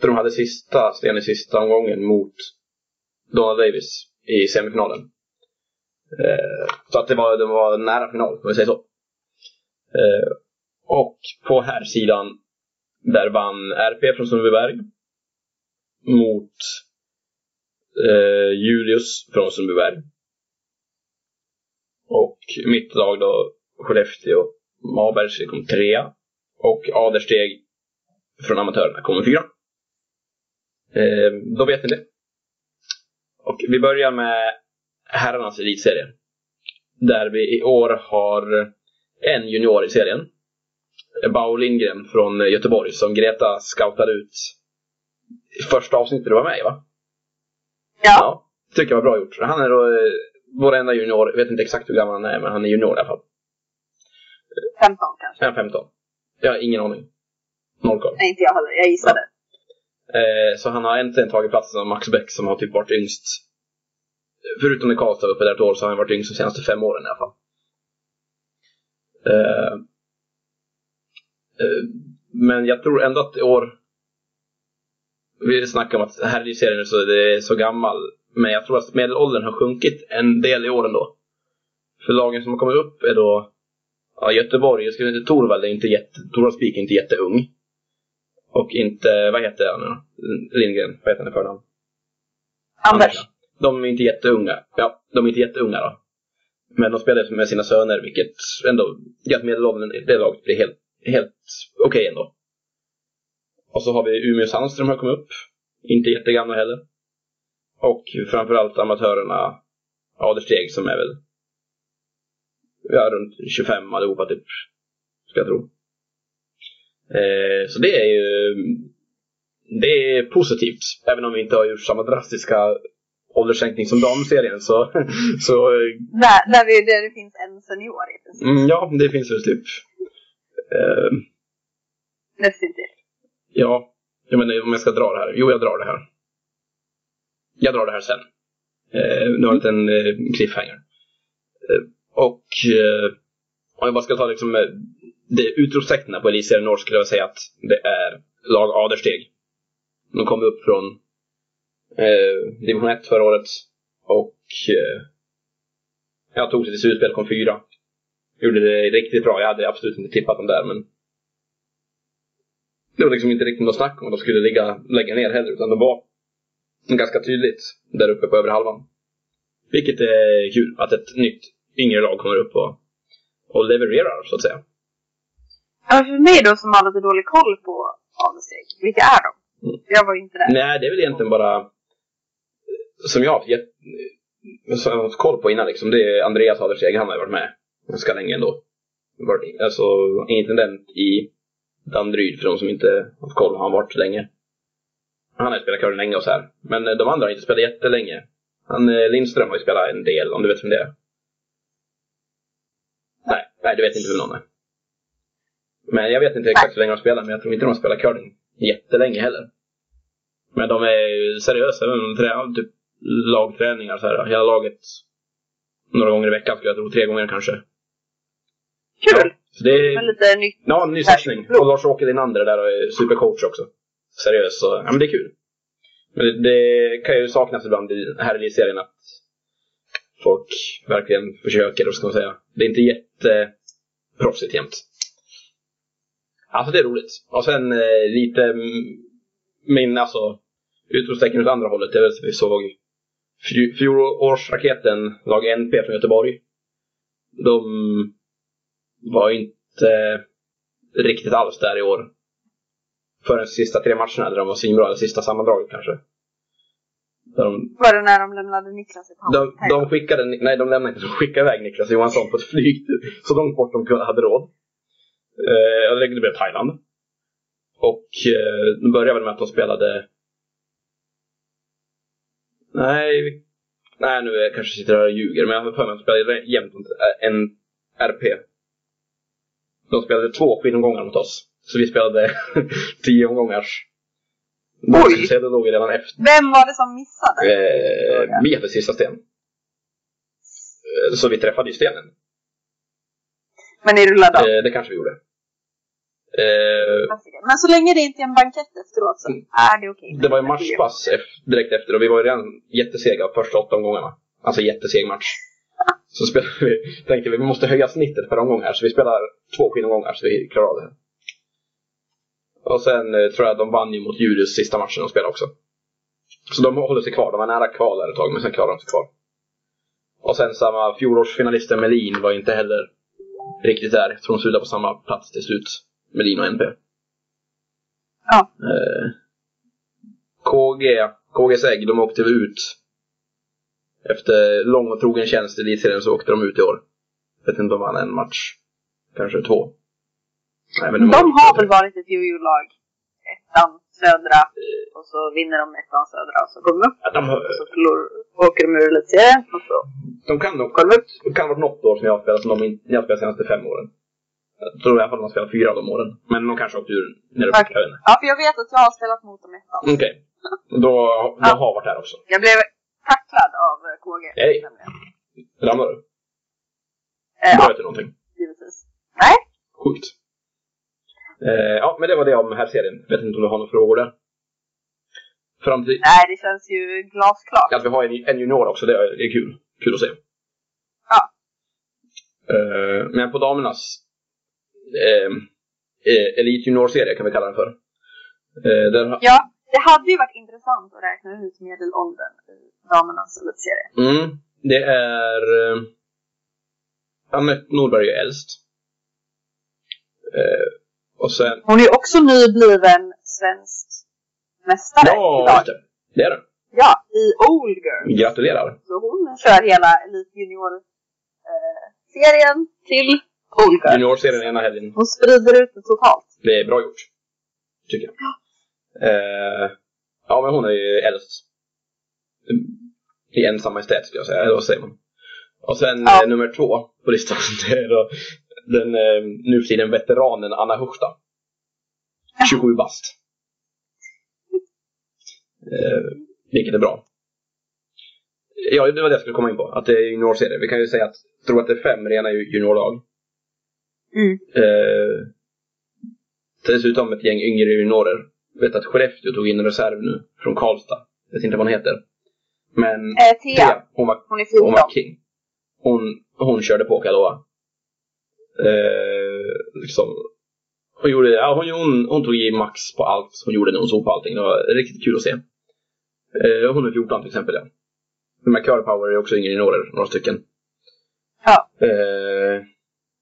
för de hade sista, sten i sista omgången mot Donald Davis i semifinalen. Eh, så att det var, det var nära final, om vi säger så. Eh, och på här sidan där vann RP från Sundbyberg mot eh, Julius från Sundbyberg. Och mitt lag då, Skellefteå, Mabergs kom trea. Och Adersteg från amatörerna kommer fyra. Eh, då vet ni det. Och vi börjar med herrarnas elitserie. Där vi i år har en junior i serien. Bao Lindgren från Göteborg som Greta scoutade ut i första avsnittet du var med i va? Ja. Tycker jag var bra gjort. Han är då eh, vår enda junior, jag vet inte exakt hur gammal han är, men han är junior i alla fall. 15 kanske? Han är 15. Jag har ingen aning. Noll koll. Nej, inte jag heller. Jag gissade. Eh, så han har äntligen tagit platsen av Max Bäck som har typ varit yngst. Förutom när Karlstad var uppe där ett år så har han varit yngst de senaste fem åren i alla fall. Eh, eh, men jag tror ändå att i år vi snackar om att här i serien så det är så gammal. Men jag tror att medelåldern har sjunkit en del i år ändå. För lagen som har kommit upp är då ja, Göteborg, jag skulle inte Torvald är inte jätte, Torvald Spik är inte jätteung. Och inte, vad heter han nu? Lindgren, vad heter han i förnamn? Anders. De är inte jätteunga. Ja, de är inte jätteunga då. Men de spelar med sina söner, vilket ändå gör att medelåldern i det laget blir helt, helt okej okay ändå. Och så har vi Umeå Sandström har kommit upp. Inte jättegamla heller. Och framförallt amatörerna Adersteg som är väl ja, runt 25 allihopa typ. Ska jag tro. Eh, så det är ju det är positivt. Även om vi inte har gjort samma drastiska ålderssänkning som damserien så... så där, där, vi, där det finns en senior i princip. Mm, ja, det finns väl typ... Eh, Nästintill. Ja, jag menar om jag ska dra det här. Jo, jag drar det här. Jag drar det här sen. Eh, nu har jag en eh, cliffhanger. Eh, och eh, om jag bara ska ta liksom eh, det utropstecknen på Elitserien Norr skulle jag säga att det är lag Adersteg. De kom upp från eh, division 1 förra året och eh, jag tog sig till slutspel, kom fyra. Gjorde det riktigt bra. Jag hade absolut inte tippat dem där men det var liksom inte riktigt något snack om att de skulle ligga, lägga ner heller utan de var ganska tydligt där uppe på övre halvan. Vilket är kul att ett nytt yngre lag kommer upp och, och levererar så att säga. Ja, för mig då som har lite dålig koll på Adelssteg, vilka är de? Mm. Jag var ju inte där. Nej, det är väl egentligen bara som jag har haft, gett, som jag har haft koll på innan liksom, det är Andreas Adelssteg, han har ju varit med ganska länge ändå. Alltså intendent i Danderyd för de som inte har koll, har han varit länge. Han har ju spelat curling länge och så här. Men eh, de andra har inte spelat jättelänge. Han eh, Lindström har ju spelat en del, om du vet vem det är. Nej, du vet inte hur någon är. Men jag vet inte exakt hur länge de spelar, men jag tror inte de har spelat curling jättelänge heller. Men de är seriösa, de tränar typ lagträningar så här, hela laget. Några gånger i veckan skulle jag tro, tre gånger kanske. Kul! Så det är... Men lite nytt. Ja, ny satsning. Och Lars-Åke Linander där och är supercoach också. Seriöst, så ja men det är kul. Men det, det kan ju saknas ibland här i serien att folk verkligen försöker, och ska man säga. Det är inte proffsigt jämt. Alltså det är roligt. Och sen eh, lite min, alltså, utropstecken åt andra hållet. Det är vi såg fjolårsraketen, lag NP från Göteborg. De var inte riktigt alls där i år. Förrän sista tre matcherna där de var svinbra, eller sista sammandraget kanske. De, var det när de lämnade Niklas i pausen? De, de skickade, nej de lämnade inte, de skickade iväg Niklas Johansson på ett flyg så långt bort de hade råd. Eh, det blev Thailand. Och eh, de började väl med att de spelade Nej, nej nu är jag kanske sitter här och ljuger, men jag har för mig att de spelade jämt en RP de spelade två skidomgångar mot oss. Så vi spelade tio omgångars. Det låg redan efter. Vem var det som missade? Eh, hade sista sten. Eh, så vi träffade ju stenen. Men ni rullade av? Eh, det kanske vi gjorde. Eh, Men så länge det inte är en bankett efteråt så är det okej. Okay. Det var ju matchpass direkt efter och vi var ju redan jättesega första åtta omgångarna. Alltså jätteseg match. Så spelade vi, tänkte vi, vi måste höja snittet per omgång här, så vi spelar två skinomgångar så vi klarar av det. Och sen eh, tror jag de vann ju mot Julius sista matchen de spelade också. Så de håller sig kvar, de var nära kval där ett tag, men sen klarade de sig kvar. Och sen samma fjolårsfinalisten Melin var inte heller riktigt där. Jag tror de slutade på samma plats till slut. Melin och NP. Ja. Eh, KG, KGs ägg, de åkte ut efter lång och trogen tjänst i elitserien så åkte de ut i år. Jag vet inte om de vann en match. Kanske två. Nej, men de har väl varit ett jojo-lag ettan, södra och så vinner de ettan södra och så går de upp. Ja, de, Och så förlor, åker de ur elitserien och så de kan nog de upp. Det kan varit något år som jag har spelat som de inte jag har spelat de senaste fem åren. Jag tror i alla fall de har spelat fyra av de åren. Men de kanske åkte ur när jag vet inte. Ja, för jag vet att jag har spelat mot dem ettan. Okej. Då, då har jag varit här också. Jag blev tacklad av eh, KG. Nämligen. Ramlade du? Eh, Bröt du någonting? givetvis. Nej, Sjukt. Eh, ja, men det var det om här serien. Vet inte om du har några frågor där? Framtid. nej, det känns ju glasklart. Att vi har en, en junior också, det är, det är kul. Kul att se. Ja. Eh, men på damernas eh, eh, Elite Junior-serie kan vi kalla den för. Eh, ha- Ja, det hade ju varit intressant att räkna ut medelåldern i damernas elitserie. mm, det är eh, Anette Norberg är äldst. Eh, och sen... Hon är också nybliven svensk mästare Ja, idag. det. Är den. Ja, i Old Girl. Gratulerar. Så hon kör hela Elite Junior eh, till Old Girl. Junior-serien ena helgen. Hon sprider ut det totalt. Det är bra gjort. Tycker jag. Eh, ja, men hon är ju äldst. I ensam majestät skulle jag säga, eller vad säger man? Och sen Ja. eh, nummer två på listan, det är då den eh, nu för tiden veteranen Anna Huchta. 27 bast. Eh, vilket är bra. Ja, det var det jag skulle komma in på. Att det är juniorserie. Vi kan ju säga att, jag tror att det är fem rena ju- juniorlag. Mm. Eh, dessutom ett gäng yngre juniorer. Jag vet att Skellefteå tog in en reserv nu från Karlstad. Jag vet inte vad hon heter. Men Eh, Thea, Thea, hon var, hon är hon var 14. king. Hon, hon körde på kan jag lova. Eh, liksom, hon, gjorde, ja, hon, hon, hon tog i max på allt hon gjorde när hon såg på allting. Det var riktigt kul att se. Eh, hon är 14 till exempel. Ja. Här Curl Power är också yngre juniorer, några stycken. Ja. Eh,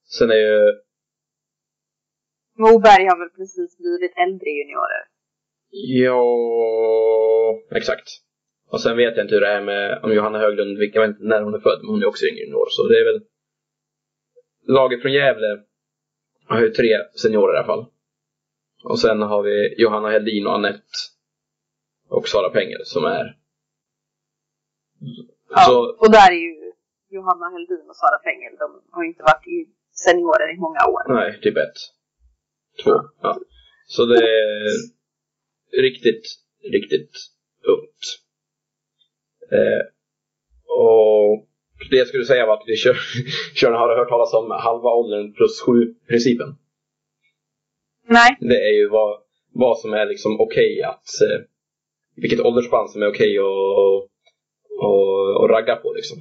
sen är ju Moberg har väl precis blivit äldre juniorer. Ja, exakt. Och sen vet jag inte hur det är med om Johanna Höglund, jag vet inte när hon är född, men hon är också yngre än år. Så det är väl... Laget från Gävle har ju tre seniorer i alla fall. Och sen har vi Johanna Heldin och Annette och Sara Penger som är... Ja. Så, Och där är ju Johanna Heldin och Sara Fengel, de har ju inte varit i seniorer i många år. nej, typ ett. Två. Ja. Så det är riktigt, riktigt ungt. Eh, och det jag skulle säga var att vi kör, kör har hört talas om halva åldern plus sju principen. Nej. Det är ju vad, vad som är liksom okej att, eh, vilket åldersspann som är okej att och, och ragga på liksom.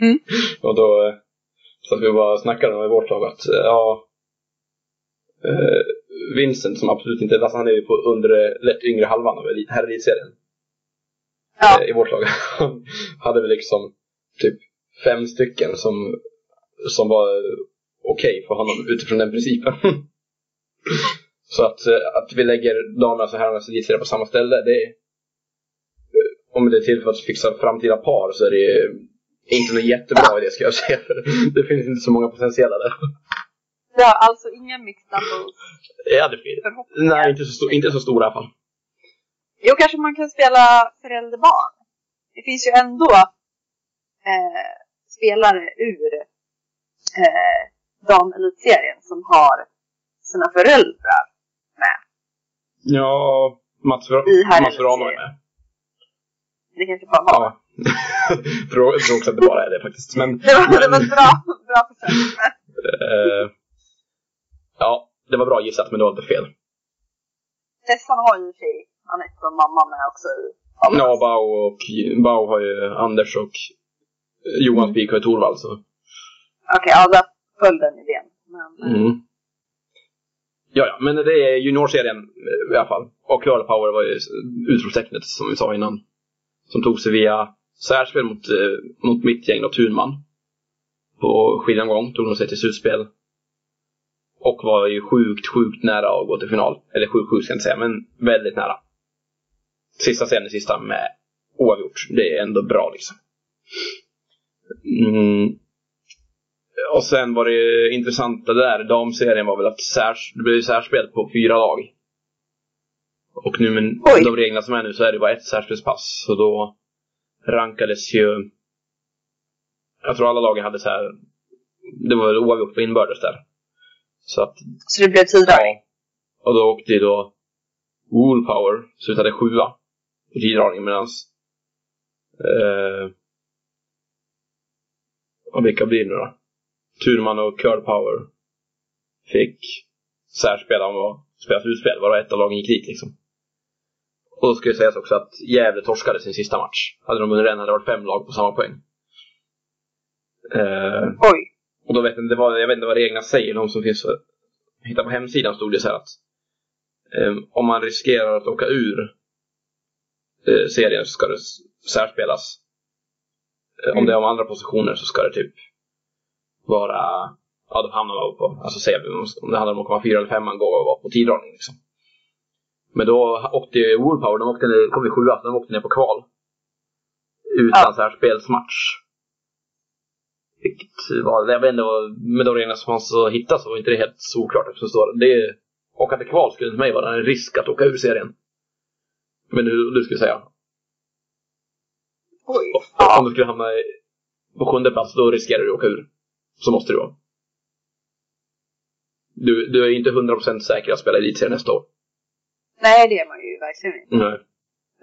Mm. Och då, eh, så att vi bara snackade om i vårt lag att, eh, ja, eh, Vincent som absolut inte, alltså han är ju på undre, lätt yngre halvan av elit- här elitserien. Ja. Eh, I vårt lag. Han hade väl liksom typ fem stycken som, som var okej för honom utifrån den principen. Så att, eh, att vi lägger damernas och herrarnas elitserie på samma ställe, det är, om det är till för att fixa framtida par så är det inte någon jättebra idé ska jag säga. För det finns inte så många potentiella där. Har alltså inga mixed doubles Ja, det finns. Nej, inte så, inte så stora i alla fall. Jo, kanske man kan spela förälder-barn. Det finns ju ändå eh, spelare ur eh, damelitserien som har sina föräldrar med. Ja, Mats, Mats är med. Det kanske bara var. Ja. tror, tror också att det bara är det faktiskt. Men, Det var, det var ett bra, bra försök. eh, ja, det var bra gissat men det var inte fel. Tessan har ju i och för sig Anette som mamma med också i Ja, Bau och Bau har ju Anders och Johan Spik har ju Torvald. Så. Okej, ja, där föll den idén. Men, Mm. Ja, ja, men det är juniorserien eh, i alla fall. Och Curl Power var ju utropstecknet som vi sa innan. Som tog sig via särspel mot, eh, mot mitt gäng och Thunman. På skilomgång tog de sig till slutspel. Och var ju sjukt, sjukt nära att gå till final. Eller sjukt, sjukt ska jag inte säga, men väldigt nära. Sista scenen, sista med oavgjort. Det är ändå bra liksom. Mm. Och sen var det intressanta där, damserien var väl att särs, det blev särspel på fyra lag. Och nu med Oj. de reglerna som är nu så är det bara ett särspelspass. Så då rankades ju... Jag tror alla lagen hade så här... Det var väl oavgjort på inbördes där. Så att... Så det blev tiddragning? Och då åkte ju då Woolpower, slutade sjua på tiddragning medan... Eh, och vilka blir det nu då? Turman och Curl Power fick särspela om att spela slutspel. Bara ett av lagen gick dit liksom. Och då ska det sägas också att Gävle torskade sin sista match. Hade de vunnit den hade det varit fem lag på samma poäng. Eh, Oj. och då vet jag, inte vad, jag vet inte vad reglerna säger, de som finns för, hitta på hemsidan stod det så här att eh, om man riskerar att åka ur eh, serien så ska det särspelas. Eh, Om Mm. det är om andra positioner så ska det typ vara, ja då hamnar man på, alltså säg om det handlar om att komma fyra eller femman gå och vara på tiddragning liksom. Men då åkte Woolpower, de åkte ner, kom i sjua, så de åkte ner på kval. Utan Ja. särspelsmatch. Vilket var, jag vet inte, med de reglerna som fanns att hitta så var inte det helt solklart eftersom det står det. Åka till kval skulle för mig vara en risk att åka ur serien. Men du, du skulle säga? Oj. Om du skulle hamna på sjunde plats, då riskerar du att åka ur. Så måste det vara. Du, du är inte 100% säker att spela elitserien nästa år. Nej, det är man ju verkligen inte. Nej.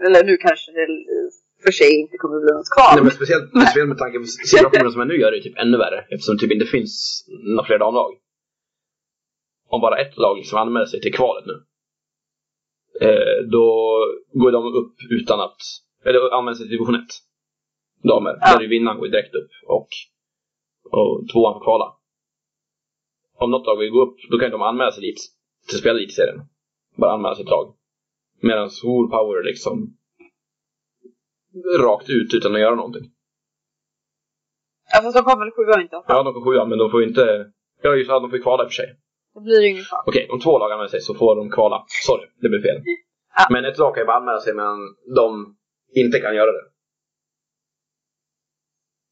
Eller nu kanske det för sig inte kommer bli något kval. Nej, men speciellt, speciellt med tanke på situationen som är nu gör det typ ännu värre eftersom det typ inte finns några fler damlag. Om bara ett lag liksom anmäler sig till kvalet nu. Eh, då går de upp utan att, eller anmäler sig till division 1. Damer. Ja. Där är vinnaren går direkt upp och, och tvåan får kvala. Om något lag vill gå upp, då kan de anmäla sig dit till att spela elitserien. Bara anmäla sitt lag. Medan Power liksom rakt ut utan att göra någonting. Ja, fast de kommer väl sjua inte? Ja, de får sjua, men de får inte... Ja, just det, de får kvala i och för sig. Då blir det ingen kval. Okej, om två lag anmäler sig så får de kvala. Sorry, det blev fel. Ja. Men ett lag kan ju bara anmäla sig medan de inte kan göra det.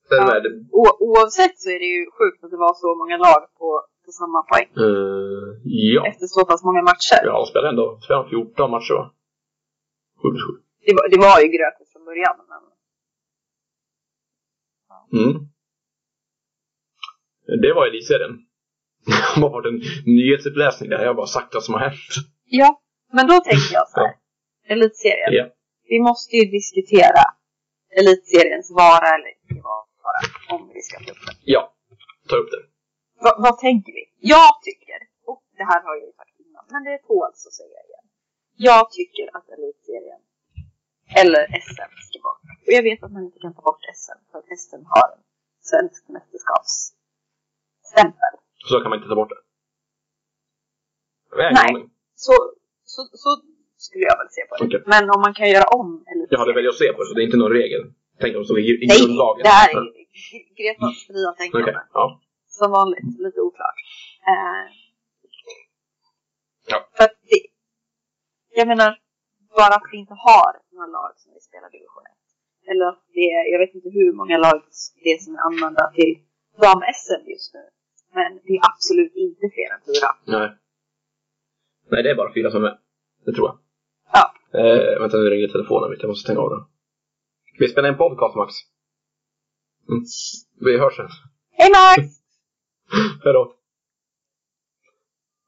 Sen Ja. det... O- oavsett så är det ju sjukt att det var så många lag på, på samma poäng. eh, ja. Efter så pass många matcher. Ja, de spelar ändå spelar de 14 matcher va? 7 plus 7. Det, var, det var ju grötigt från början. Men... Mm. Det var elitserien. Det har varit en nyhetsuppläsning där. Jag bara sagt vad som har hänt. Ja, men då tänker jag så här. Elitserien. Ja. Vi måste ju diskutera elitseriens vara eller inte vara. Om vi ska ta upp det. Ja, ta upp det. Va, vad tänker vi? Jag tycker, och det här har jag ju sagt innan, men det tåls att säga igen. Jag tycker att elitserien eller SM ska bort. Och jag vet att man inte kan ta bort SM för att SM har en svensk mästerskapsstämpel. Så kan man inte ta bort det. Jag Nej. Så, så, så skulle jag väl se på det. Okej. Men om man kan göra om elitserien. Jag hade väl att se på det, så det är inte någon regel. Tänk om det stod i, i Nej, grundlagen. det här är Gre- Gretas fria tänkande. Okej, ja. Som vanligt, lite oklart. Eh, Ja. För att det, jag menar, bara att vi inte har några lag som vill spela division 1. Eller att det är, jag vet inte hur många lag det är som är använda till dam-SM just nu. Men det är absolut inte fler än fyra. Nej. Nej, det är bara fyra som är. Det tror jag. Ja. Eh, vänta, nu ringer telefonen mitt. Jag måste stänga av den. Vi spelar en podcast, Max. Mm. Vi hörs sen. Hej Max! Hej då.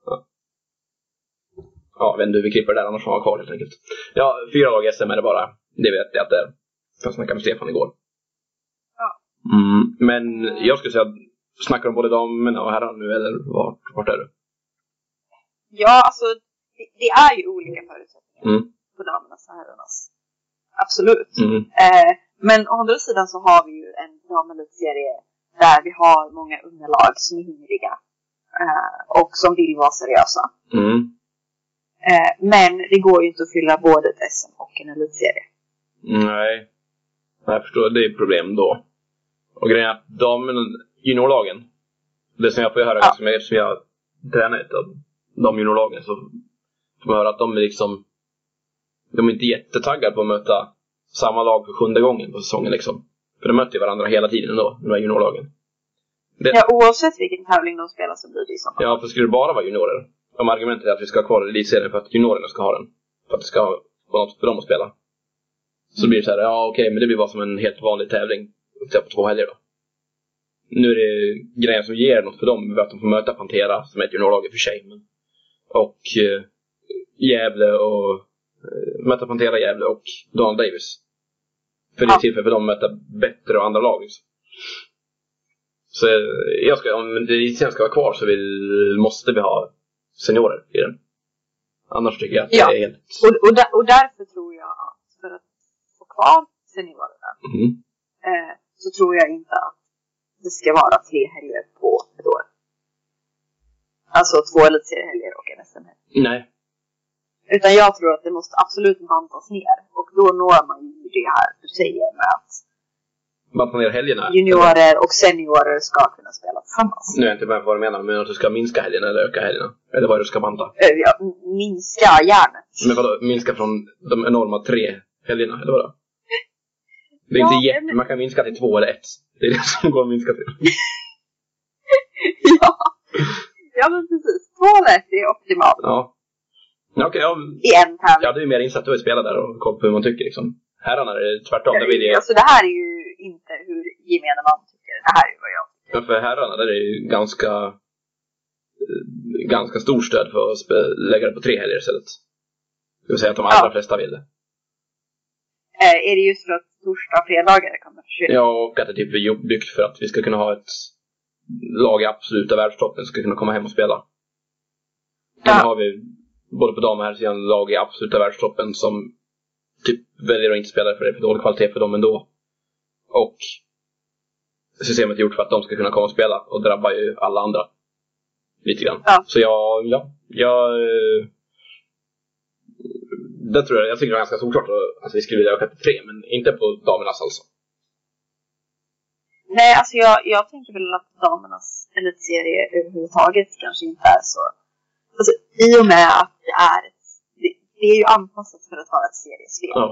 Ja. Ja, jag vet inte hur vi klipper det där, annars får man ha kvar helt enkelt. Ja, fyra lag SM är det bara. Det vet jag att det är. Jag snackade med Stefan igår. Ja. Mm, men jag skulle säga, snackar de både damerna och herrarna nu, eller vart, vart är du? Ja, alltså det, det är ju olika förutsättningar Mm. på damernas och herrarnas. Absolut. Mm. Eh, men å andra sidan så har vi ju en damelitserie där vi har många unga lag som är hungriga eh, och som vill vara seriösa. Mm. Eh, men det går ju inte att fylla både ett SM och en elitserie. Nej. Jag förstår, det är problem då. Och grejen är att de juniorlagen, det som jag får höra Ja. eftersom jag, eftersom jag tränar ett av de juniorlagen så får man höra att de är liksom de är inte jättetaggade på att möta samma lag för sjunde gången på säsongen liksom. För de möter ju varandra hela tiden ändå, de här juniorlagen. Det, Ja, oavsett vilken tävling de spelar så blir det ju samma. Ja, för skulle det bara vara juniorer? Om argumentet är att vi ska ha kvar elitserien för att juniorerna ska ha den. för att det ska vara något för dem att spela. Så blir det så här, ja okej, men det blir bara som en helt vanlig tävling. Upp på två helger då. Nu är det grejen som ger något för dem, att de får möta Pantera, som är ett juniorlag i och för sig. Men, och eh, Gävle och eh, möta Pantera, Gävle och Donald Davis. För det är tillfälle för dem att möta bättre och andra lag. Liksom. Så eh, jag ska, om elitserien ska vara kvar så vill, måste vi ha seniorer i den. Annars tycker jag att Ja. det är helt... Och, och, där, och därför tror jag att för att få kvar seniorerna Mm. eh, så tror jag inte att det ska vara tre helger på ett år. Alltså två elitseriehelger och en SM-helg. Nej. Utan jag tror att det måste absolut bantas ner. Och då når man ju det här du säger med att Banta ner helgerna. juniorer och seniorer ska kunna spela tillsammans. Nu är jag inte med på vad du menar, men att du ska minska helgerna eller öka helgerna. Eller vad är det du ska banta? Eh, ja, minska järnet. Men vadå, minska från de enorma tre helgerna, eller vadå? Det är Ja, inte jätte... men- Man kan minska till två eller ett. Det är det som går att minska till. ja. ja, men precis. Två rätt är optimalt Ja. Ja, Okej, ja, i en tävling. jag hade ju mer insatt du har spelat där och koll på hur man tycker liksom. Herrarna är det tvärtom. Vill jag, Alltså det här är ju inte hur gemene man tycker. Det här är ju vad jag tycker. men för herrarna där är det ju ganska eh, ganska stor stöd för att lägga det på tre helger istället. Det vill säga att de allra Ja. flesta vill det. Eh, är det just för att torsdag och fredagar kommer försvinna? Ja, och att det typ är byggt för att vi ska kunna ha ett lag i absoluta världstoppen ska kunna komma hem och spela. Ja. Nu har vi både på dam och herrsidan lag i absoluta världstoppen som typ väljer att inte spela för det är för dålig kvalitet för dem ändå. Och systemet är gjort för att de ska kunna komma och spela och drabbar ju alla andra. Lite grann. Ja. Så jag, ja, jag... eh, Det tror jag, jag tycker det var ganska solklart att vi skulle vilja öka till tre, men inte på damernas alltså. Nej, alltså jag, jag tänker väl att damernas elitserie överhuvudtaget kanske inte är så... Alltså, I och med att det är det, det är ju anpassat för att vara ett seriespel. Ja.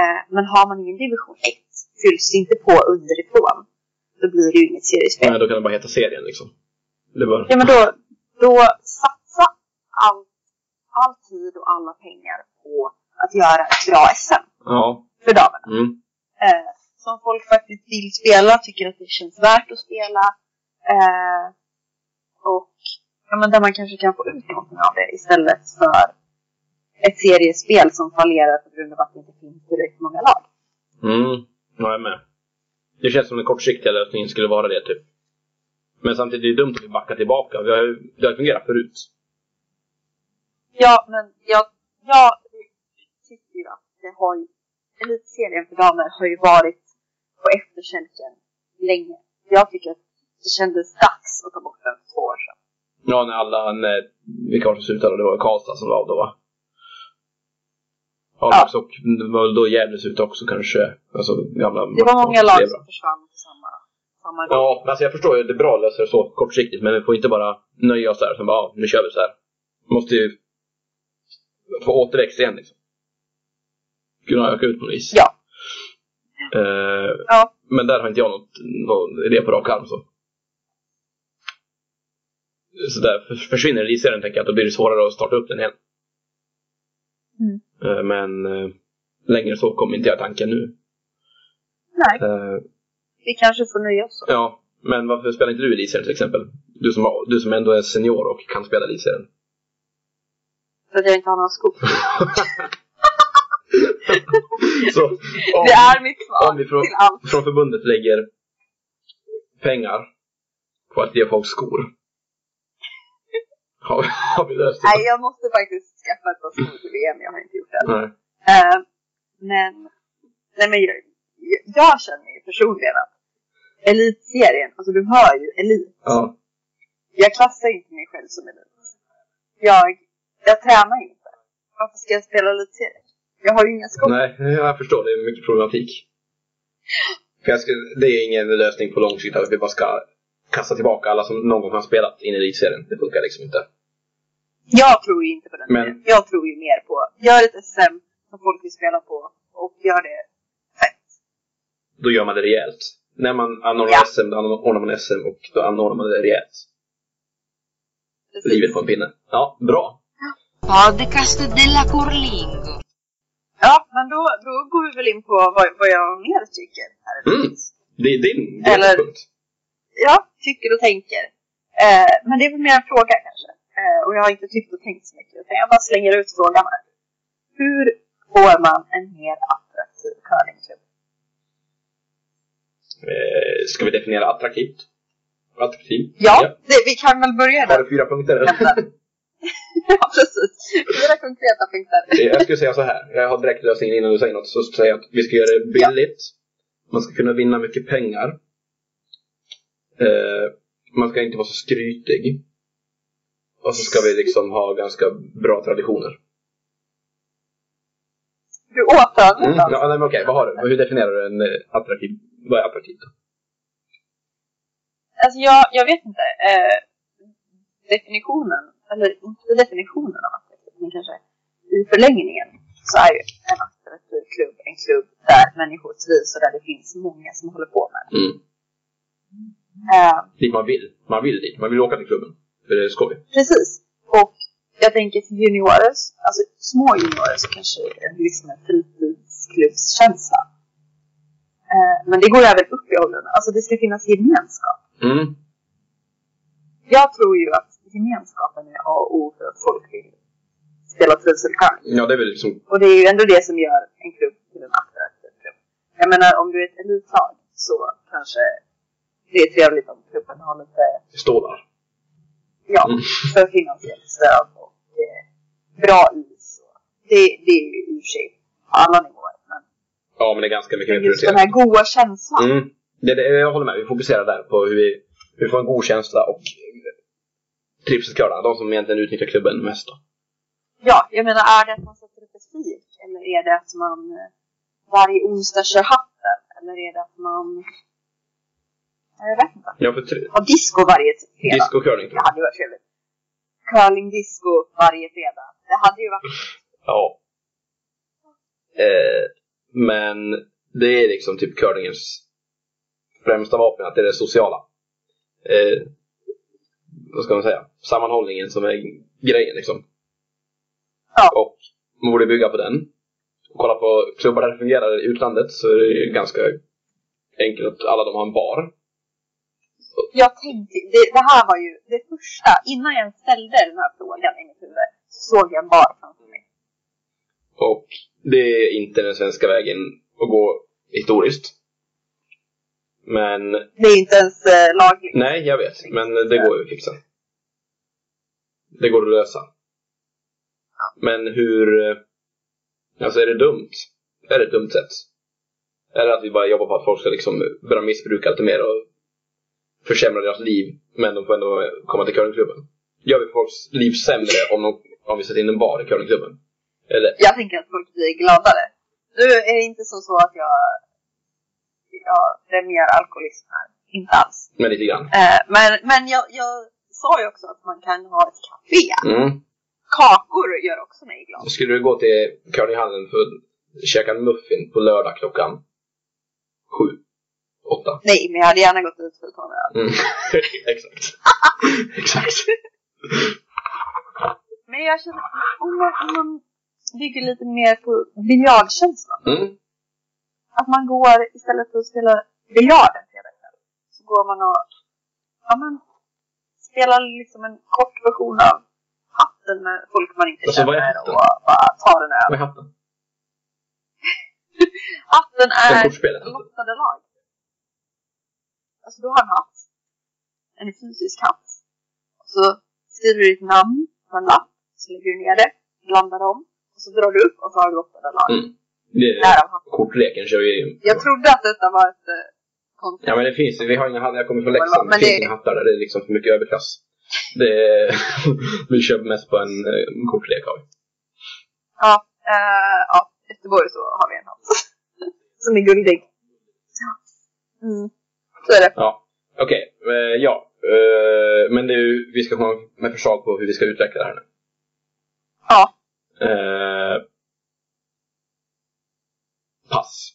Eh, men har man ingen division 1, fylls det inte på underifrån, då blir det ju inget seriespel. Men då kan det bara heta serien liksom. Det var... Ja, men då, då satsa all, all tid och alla pengar på att göra ett bra SM Ja. för damerna. Mm. eh, som folk faktiskt vill spela, tycker att det känns värt att spela. Eh, och ja, men där man kanske kan få ut någonting av det istället för ett seriespel som fallerar på grund av att det inte finns tillräckligt många lag. Mm. Ja, jag är med. Det känns som den kortsiktiga lösningen skulle vara det typ. Men samtidigt är det dumt att vi backar tillbaka. Vi har det har fungerat förut. Ja, men jag, jag tycker ju att det har ju, elitserien för damer har ju varit på efterkälken länge. Jag tycker att det kändes dags att ta bort den för två år sedan. Ja, när alla, när, vilka var det som slutade? Det var Karlstad som var av då va? Ja, Ja. också, och det var väl då Gävles ute också kanske. Alltså gamla Det var många lag som försvann samma, samma gång. Ja, men alltså jag förstår ju. Det är bra att lösa det så kortsiktigt. Men vi får inte bara nöja oss där. Som bara, ja, nu kör vi så här. Vi måste ju få återväxt igen liksom. Kunna öka ut på något vis. Ja. Eh, Ja. Men där har inte jag något, någon idé på rak arm så. Så där för- försvinner elitserien tänker jag att då blir det svårare att starta upp den igen. Mm. Eh, men eh, längre så kommer inte jag tanken nu. Nej, Eh, vi kanske får nöja oss. Ja, men varför spelar inte du elitserien till exempel? Du som, har- du som ändå är senior och kan spela elitserien. För att jag inte har några skor. Så om, Det är mitt svar om vi från, till allt. från förbundet lägger pengar på att ge folk skor. Har, har vi löst det? Nej, jag måste faktiskt skaffa ett par skor till VM. Jag har inte gjort det än. Nej. Eh, men, nej men jag, jag känner ju personligen att elitserien, alltså du hör ju elit. Ja. Jag klassar inte mig själv som elit. Jag, jag tränar inte. Varför ska jag spela elitserien? Jag har ju inga skor. Nej, jag förstår. Det är mycket problematik. För jag skulle, det är ingen lösning på lång sikt att vi bara ska kasta tillbaka alla som någon gång har spelat in i elitserien. Det funkar liksom inte. Jag tror ju inte på den Men-. Jag tror ju mer på, gör ett SM som folk vill spela på och gör det fett. Då gör man det rejält. När man anordnar Ja. SM, då anordnar man SM och då anordnar man det rejält. Precis. Livet på en pinne. Ja, bra. Podcast della Curlingo. Ja, men då, då går vi väl in på vad, vad jag mer tycker. Här är Mm. Det är din, din Eller- punkt. Ja, tycker och tänker. Eh, men det är väl mer en fråga kanske. Eh, och jag har inte tyckt och tänkt så mycket. Utan jag bara slänger ut frågan här. Hur får man en mer attraktiv curlingklubb? Eh, ska vi definiera attraktivt? Attraktiv? Ja, Det, vi kan väl börja Har där. du fyra punkter? ja, precis. Fyra konkreta punkter. jag skulle säga så här. Jag har direkt lösningen innan du säger något. Så säger jag att vi ska göra det billigt. Man ska kunna vinna mycket pengar. Eh, man ska inte vara så skrytig. Och så ska vi liksom ha ganska bra traditioner. Du åtar Mm. Ja, nej, men okej, vad har du? Hur definierar du en eh, attraktiv... Vad är attraktivt? Alltså jag, jag vet inte. Eh, definitionen, eller inte definitionen av attraktiv, men kanske i förlängningen så är ju en attraktiv klubb en klubb där människor trivs och där det finns många som håller på med det. Mm. Eh, Dit man vill. Man vill dit. Man vill åka till klubben. För det är skoj. precis. Och jag tänker för juniorer, alltså små juniorer så kanske är liksom en fritidsklubbskänsla. Eh, men det går även upp i åldern. Alltså det ska finnas gemenskap. Mm. Jag tror ju att gemenskapen är A och O för att folk vill spela trivselcurling. Ja, det är väl liksom... Och det är ju ändå det som gör en klubb till en attraktiv klubb. Jag menar om du är ett elitlag så kanske det är trevligt om klubben har lite, Stålar. ja, Mm. för finansiellt stöd och eh, bra is. Det, det är ju i och för sig på alla nivåer. Men Ja, men det är ganska mycket mer just den här goa känslan. Mm. Det, det, jag håller med. Vi fokuserar där på hur vi, hur vi får en god känsla och trivselkörarna, de som egentligen utnyttjar klubben mest. Då. Ja, jag menar är det att man sätter upp ett fik? Eller är det att man eh, varje onsdag kör hatten? Eller är det att man... Ja, Jag vet inte. Ja, för tri- Har disco varje fredag? disco och curling. Det hade ju varit trevligt. Curling disco varje fredag. Det hade ju varit... Ja. Eh, men det är liksom typ curlingens främsta vapen, att det är det sociala. Eh, vad ska man säga? Sammanhållningen som är grejen liksom. Ja. Och man borde bygga på den. Kolla på klubbar där det fungerar i utlandet så är det ju ganska enkelt att alla de har en bar. Jag tänkte, det, det här var ju det första, innan jag ställde den här frågan i mitt huvud, så såg jag en bar framför mig. Och det är inte den svenska vägen att gå historiskt. Men Det är inte ens eh, lagligt. Nej, jag vet. Men det går ju att fixa. Det går att lösa. Men hur... eh, Alltså är det dumt? Är det ett dumt sätt? Eller att vi bara jobbar på att folk ska liksom börja missbruka lite mer och försämra deras liv, men de får ändå med- komma till curlingklubben? Gör vi folks liv sämre om, de, om vi sätter in en bar i curlingklubben? Eller? Jag tänker att folk blir gladare. Nu är det inte så, så att jag, jag främjar alkoholism här. Inte alls. Men lite grann. Eh, men men jag, jag sa ju också att man kan ha ett café. Mm. Kakor gör också mig glad. Skulle du gå till curlinghallen för att käka en muffin på lördag klockan sju? Åtta? Nej, men jag hade gärna gått ut för att ta en öl. Mm. Exakt. Exakt. Men jag känner, om man, om man bygger lite mer på biljardkänslan. Mm. Att man går, istället för att spela biljard en fredagkväll, så går man och ja, men, spelar liksom en kort version av hatten med folk man inte Alltså, känner och bara tar en öl. Vad är hatten? Hatten är kortspelet? lottade lag. Alltså du har en hatt. En fysisk hatt. Och så skriver du ditt namn på en lapp. Så lägger du ner det, blandar om. Och så drar du upp och så har du lottade lag. Mm. Det är kortleken kör vi Jag trodde att detta var ett eh, koncept. Ja men det finns vi har inga hattar, jag kommer från Men Leksand, det men finns det- inga hattar där det är liksom för mycket överklass. Det är, vi kör mest på en, eh, en kortlek har vi. Ja, eh, ja, Göteborg så har vi en hatt. Som är guldig. Ja. Mm. Så är det. Ja, okej. eh, ja. eh, men det är ju, vi ska komma med förslag på hur vi ska utveckla det här nu. Ja. Eh, pass.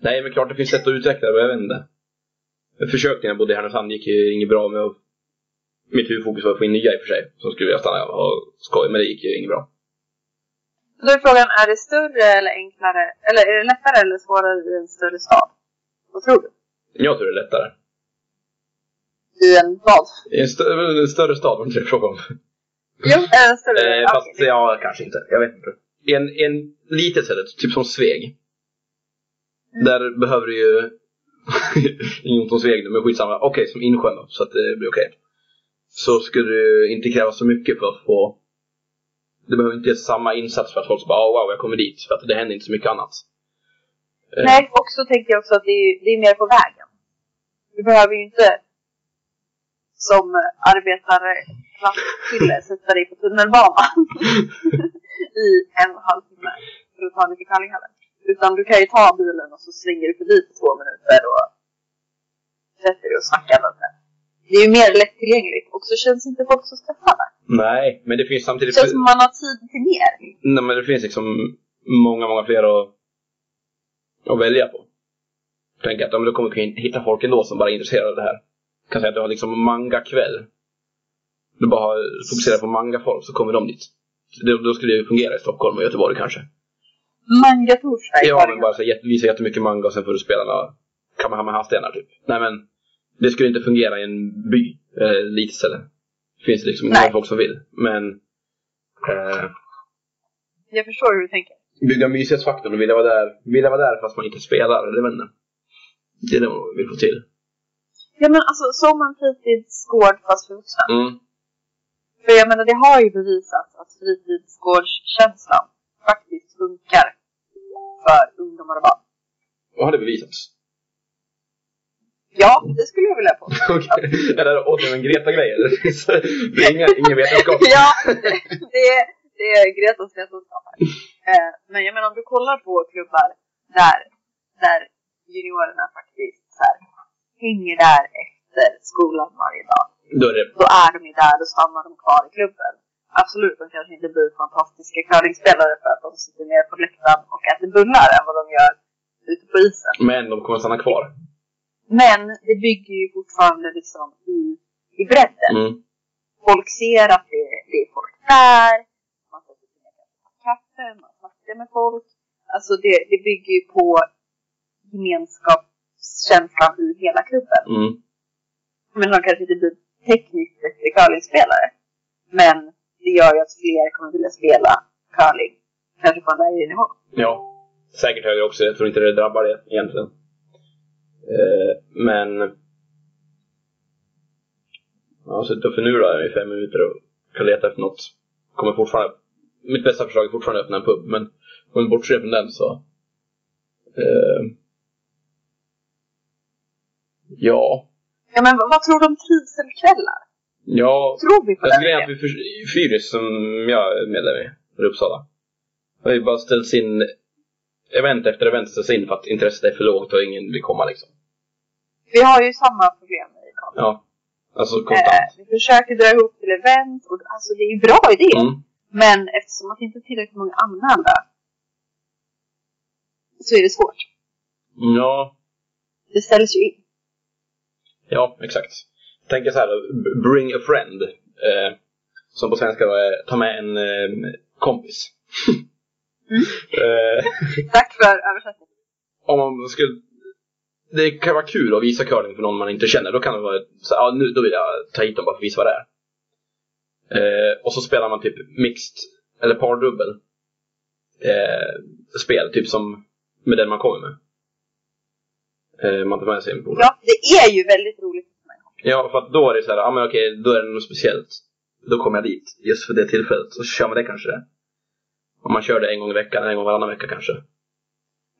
Nej, men klart det finns sätt att utveckla det, men jag vet inte. Jag försökte när jag bodde i Härnösand, gick ju inget bra med att... Mitt huvudfokus var att få in nya i och för sig, som skulle vilja stanna och ha skoj, men det gick ju inget bra. Då är frågan, är det större eller enklare, eller är det lättare eller svårare i en större stad? Vad tror du? Jag tror det är lättare. I en vad? I en, stö- en större stad, var det frågan om? Jo, en större? Eh, ja, fast okej. ja, kanske inte. Jag vet inte. En, en litet ställe, typ som Sveg. Mm. Där behöver du ju... Inget ont om Sveg nu, men skitsamma. Okej, som Insjön då, så att det blir okej. Så skulle det inte krävas så mycket för att få... Det behöver inte ge samma insats för att folk ska bara oh, wow, jag kommer dit. För att det händer inte så mycket annat. Eh, Nej, och så tänker jag också att det är, det är mer på vägen. Du behöver ju inte som arbetarklasskille sätta dig på tunnelbanan i en och en halv timme för att ta dig till Kallinghallen. Utan du kan ju ta bilen och så svänger du förbi på två minuter och sätter dig och snackar lite. Det är ju mer lättillgängligt och så känns inte folk så stressade. Nej, men det finns Det samtidigt... känns som man har tid till mer. Nej, men det finns liksom många, många fler att, att välja på. Tänk att om du kommer kunna hitta folk ändå som bara är intresserade av det här. Jag kan säga att du har liksom manga-kväll. Du bara har fokuserat på manga-folk så kommer de dit. Det, då skulle det ju fungera i Stockholm och Göteborg kanske. Manga-torsdag Ja, men bara så jätte, visa jättemycket manga och sen får du spela några Kamehameha-stenar typ. Nej men, det skulle inte fungera i en by, eh, litet ställe. Det finns liksom Nej. många folk som vill. Men, eh, Jag förstår hur du tänker. bygga mysighetsfaktorn och vilja vara där, vilja vara där fast man inte spelar, eller inte. Det är det man vill få till. Ja men alltså som en fritidsgård fast för vuxna. Mm. För jag menar det har ju bevisats att fritidsgårdskänslan faktiskt funkar för ungdomar och barn. Vad har det bevisats? Ja, det skulle jag vilja påstå. Okej, är det återigen en Greta-grej eller? Det är inga, ingen vetenskap. ja, det, det, är, det är Gretas vetenskap här. Eh, men jag menar om du kollar på klubbar där, där juniorerna faktiskt så här, hänger där efter skolan varje dag. Då är det, Då är de ju där, då stannar de kvar i klubben. Absolut, de kanske inte blir fantastiska curlingspelare för att de sitter ner på läktaren och äter bullar än vad de gör ute på isen. men de kommer stanna kvar. Men det bygger ju fortfarande liksom i, i bredden. Mm. Folk ser att det, det är folk där, man sätter sig ner och kaffe, man snackar med folk. Alltså det, det bygger ju på gemenskapskänslan i hela klubben. Mm. Men de kanske inte blir tekniskt bättre curlingspelare. Men det gör ju att fler kommer vilja spela curling. Kanske på en lägre nivå. Ja, säkert högre också. Jag tror inte det drabbar det egentligen. Eh, men... Jag har suttit och förnulat i fem minuter och kan leta efter något. Kommer fortfarande... Mitt bästa förslag är fortfarande att öppna en pub, men om vi bortser från den så... Eh, ja. Ja men vad, tror du om trivselkvällar? Ja, Tror vi på Alltså grejen är att vi för, Fyris som jag är medlem i, i Uppsala, har ju bara ställts in event efter event ställs in för att intresset är för lågt och ingen vill komma liksom. Vi har ju samma problem i Karlstad. Ja. Alltså konstant. Eh, vi försöker dra ihop till event och alltså det är ju bra idé. Mm. Men eftersom att det inte är tillräckligt många anmälda så är det svårt. Ja, Det ställs ju in. Ja exakt. Tänker så här bring a friend. Eh, som på svenska då är ta med en eh, kompis. Mm. eh, Tack för översättningen. om man skulle det kan vara kul att visa curling för någon man inte känner. Då kan det vara så, ja, nu, då vill jag ta hit dem bara för att visa vad det är. Eh, och så spelar man typ mixed eller pardubbel eh, spel, typ som med den man kommer med. Eh, man tar med sig en polare. Ja, det är ju väldigt roligt. Ja, för att då är det så här, ja men okej, då är det något speciellt. Då kommer jag dit, just för det tillfället. Så kör man det kanske. Om man kör det en gång i veckan, en gång varannan vecka kanske.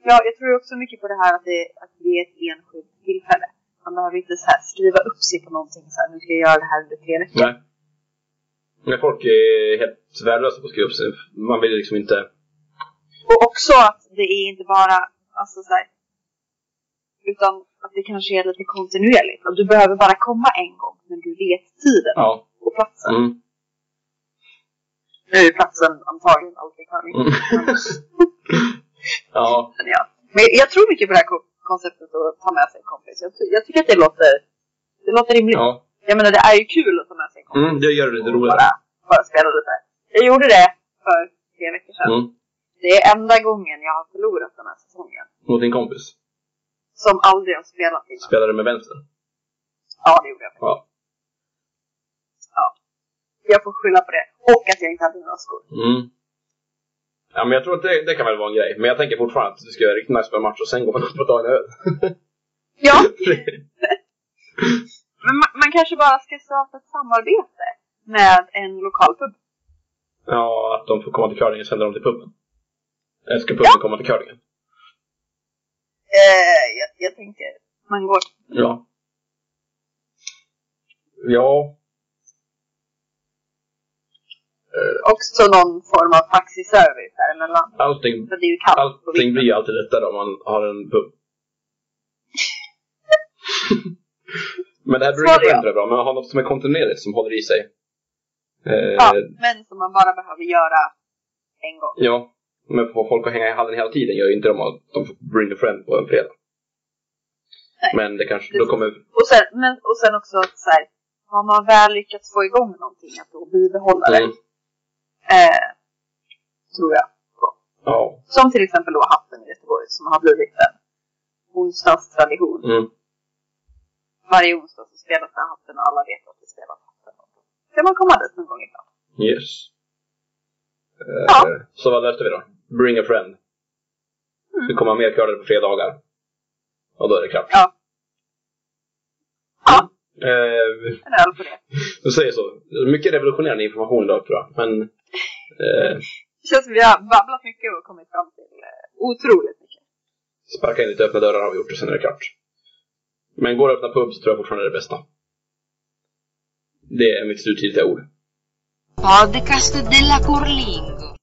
Ja, jag tror också mycket på det här att det, att det är ett enskilt tillfälle. Man behöver inte så här skriva upp sig på någonting så här, nu ska jag göra det här under tre veckor. Nej. Men folk är helt värdelösa på att skriva upp sig. Man vill liksom inte... Och också att det är inte bara, alltså så här, utan att det kanske är lite kontinuerligt. Och du behöver bara komma en gång, men du vet tiden Ja. och platsen. Mm. Nu är platsen antagligen alltid curling. Mm. ja. Men, ja. men jag tror mycket på det här ko- konceptet att ta med sig en kompis. Jag, jag tycker att det låter, det låter rimligt. Ja. Jag menar det är ju kul att ta med sig en kompis. Mm, det gör det lite roligare. bara, bara spela lite. Jag gjorde det för tre veckor sedan. Mm. Det är enda gången jag har förlorat den här säsongen. Mot din kompis. Som aldrig har spelat innan. Spelar du med vänster? Ja, det gjorde jag. Ja. Jag får skylla på det. Och att jag inte hade några skor. Mm. Ja, men jag tror att det, det kan väl vara en grej. Men jag tänker fortfarande att du ska göra riktigt nice på en match och sen går man upp och tar en öl. Ja, men man, man kanske bara ska starta ett samarbete med en lokal pub. ja, att de får komma till curlingen och sända dem till puben. Eller ska puben komma till curlingen? Eh, jag, jag tänker, man går Ja. Ja. också någon form av taxiservice däremellan. Allting, För det är ju kallt allting blir alltid lättare om man har en pub. Men det här brukar inte vara bra, men ha något som är kontinuerligt som håller i sig. Eh, Ja, men som man bara behöver göra en gång. Ja, men få folk att hänga i hallen hela tiden gör ju inte de att de får bring a friend på en fredag. Nej. Men det kanske, då kommer, Och sen, men, och sen också att så här, har man väl lyckats få igång någonting att då bibehålla det. mm, Eh, tror jag. ja, Som till exempel då hatten i Göteborg som har blivit en onsdagstradition. mm, Varje onsdag så spelas den hatten och alla vet att det spelas hatten. Kan man komma dit någon gång ibland? yes. Eh, Ja. Så vad löste vi då? Bring a friend. Mm. Det kommer mer curlare på fredagar. Och då är det klart. Ja. Ja, Eh, på det. du säger så. Mycket revolutionerande information idag tror jag. Men eh, Det känns som vi har babblat mycket och kommit fram till eh, otroligt mycket. sparka in lite öppna dörrar har vi gjort och sen är det klart. Men går det att öppna pub så tror jag fortfarande det är det bästa. Det är mitt slutgiltiga ord. Podcast della Curlingo.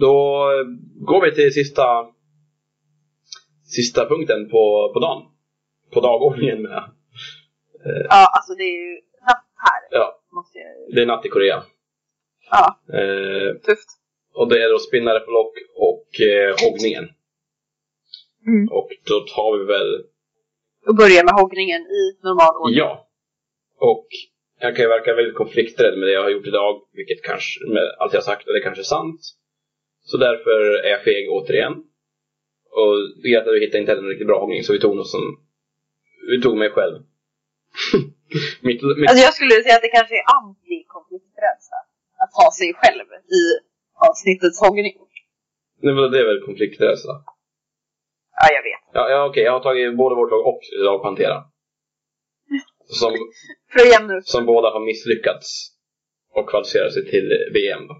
Då eh, går vi till sista sista punkten på, på dagen. På dagordningen med. Ja, alltså det är ju natt här. Ja, Måste jag det är natt i Korea. Ja, Eh, tufft. och det är då spinnare på lock och eh, hoggningen. Mm. Och då tar vi väl, Och börja med hoggningen i normal ordning. ja. Och jag kan ju verka väldigt konflikträdd med det jag har gjort idag, vilket kanske, med allt jag har sagt, och det kanske är sant. Så därför är jag feg återigen. Och att vi hittade inte heller en riktigt bra hoggning, så vi tog något som, vi tog mig själv. mitt, mitt, Alltså jag skulle säga att det kanske är antikonflikträdsla. Att ha sig själv i avsnittets hoggning. det, var- det är väl konflikträdsla. Ja, jag vet. Ja, ja okej, jag har tagit både vårt lag och lag Pantera. Som, För som båda har misslyckats och kvalificerat sig till VM. Då.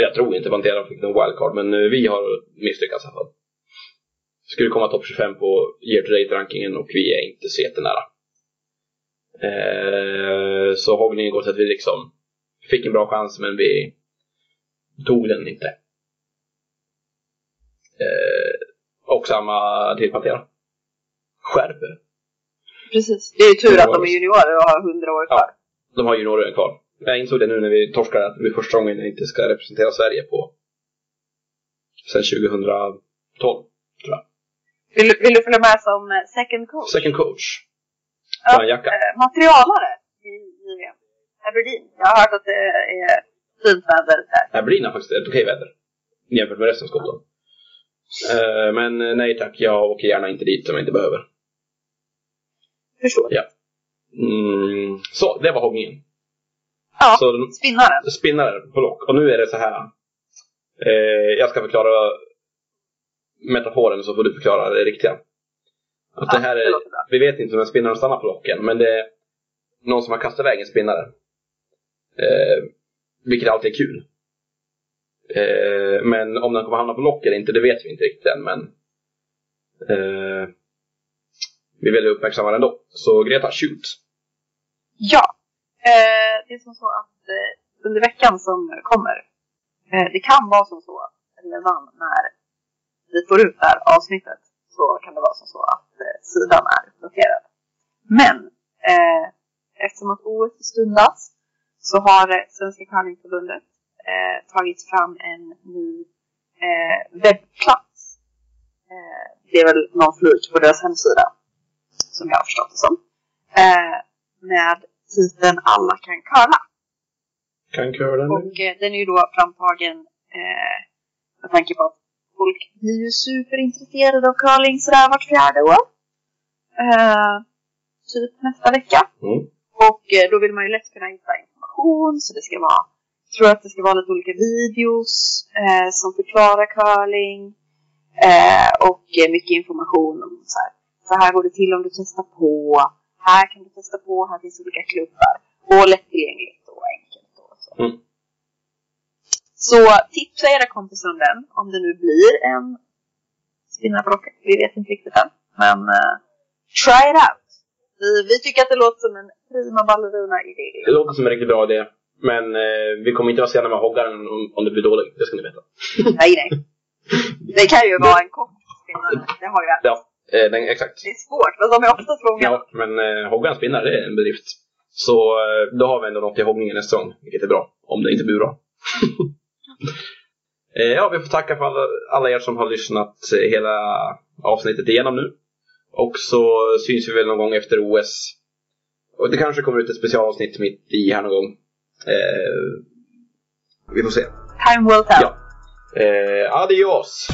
Jag tror inte Pantera fick någon wildcard, men eh, vi har misslyckats i alla fall. Skulle komma topp 25 på year to date rankingen och vi är inte så jättenära. Eh, så hoggningen går till att vi liksom fick en bra chans, men vi tog den inte. Eh, och samma till Pantera. Skärp. Precis. Det är ju tur att de är juniorer och har hundra år kvar. De har juniorer kvar. Jag insåg det nu när vi torskade att det blir första gången jag inte ska representera Sverige på sen 2012, tror jag. Vill, du- vill du följa med som eh, second coach? Second coach. Ja, en jacka. eh, materialare i JVM. Aberdeen. Jag har hört att det är fint väder där. Aberdeen har faktiskt ett okej väder. Jämfört med resten av Skottland. Eh, men eh, nej tack, jag åker gärna inte dit om jag inte behöver. Förstår. Ja. Mm, så, det var hoggningen. Ja, Så spinnaren. spinnare på lock. Och nu är det så här. Eh, jag ska förklara metaforen så får du förklara det riktiga. Att Ja, det här det är, bra. vi vet inte om en spinnare stannar på locken, men det är någon som har kastat iväg en spinnare. Eh, vilket alltid är kul. Eh, men om den kommer hamna på lock eller inte, det vet vi inte riktigt än. Men eh, vi vill uppmärksamma den ändå. Så Greta, shoot! Ja. Eh, det är som så att eh, under veckan som kommer, eh, det kan vara som så att redan när vi får ut det här avsnittet så kan det vara som så att eh, sidan är uppdaterad. Men eh, eftersom att OS stundas så har eh, Svenska curlingförbundet eh, tagit fram en ny eh, webbplats. Eh, det är väl någon flik på deras hemsida som jag har förstått det som. Eh, med titeln Alla kan curla. Kan curla nu? Och eh, den är ju då framtagen eh, Med tanke på att folk blir ju superintresserade av curling sådär vart fjärde år. Eh, typ nästa vecka. Mm. Och eh, då vill man ju lätt kunna hitta information så det ska vara, jag tror att det ska vara lite olika videos eh, som förklarar curling. Eh, och mycket information om så här, så här går det till om du testar på. Här kan du testa på, här finns olika klubbar. Och lättillgängligt och enkelt. Och så. Mm. så tipsa era kompisar om den, om det nu blir en spinna på rocket. Vi vet inte riktigt än. Men eh, try it out. Vi, vi tycker att det låter som en prima ballerina-idé. Det låter som en riktigt bra idé. Men eh, vi kommer inte vara sena med hoggaren om, om det blir dåligt. Det ska ni veta. Nej, nej. Det kan ju vara en kort spinnare. Det har ju hänt. Ja, eh, den, exakt. Det är svårt, men de är oftast långa. Ja, men eh, hoggarens spinnar, det är en bedrift. Så eh, då har vi ändå något i hoggningen nästa gång, vilket är bra. Om det inte blir bra. eh, ja, vi får tacka för alla, alla er som har lyssnat eh, hela avsnittet igenom nu. Och så syns vi väl någon gång efter OS. Och det kanske kommer ut ett specialavsnitt mitt i här någon gång. Eh, vi får se. Time will tell. Ja. Eh, adios!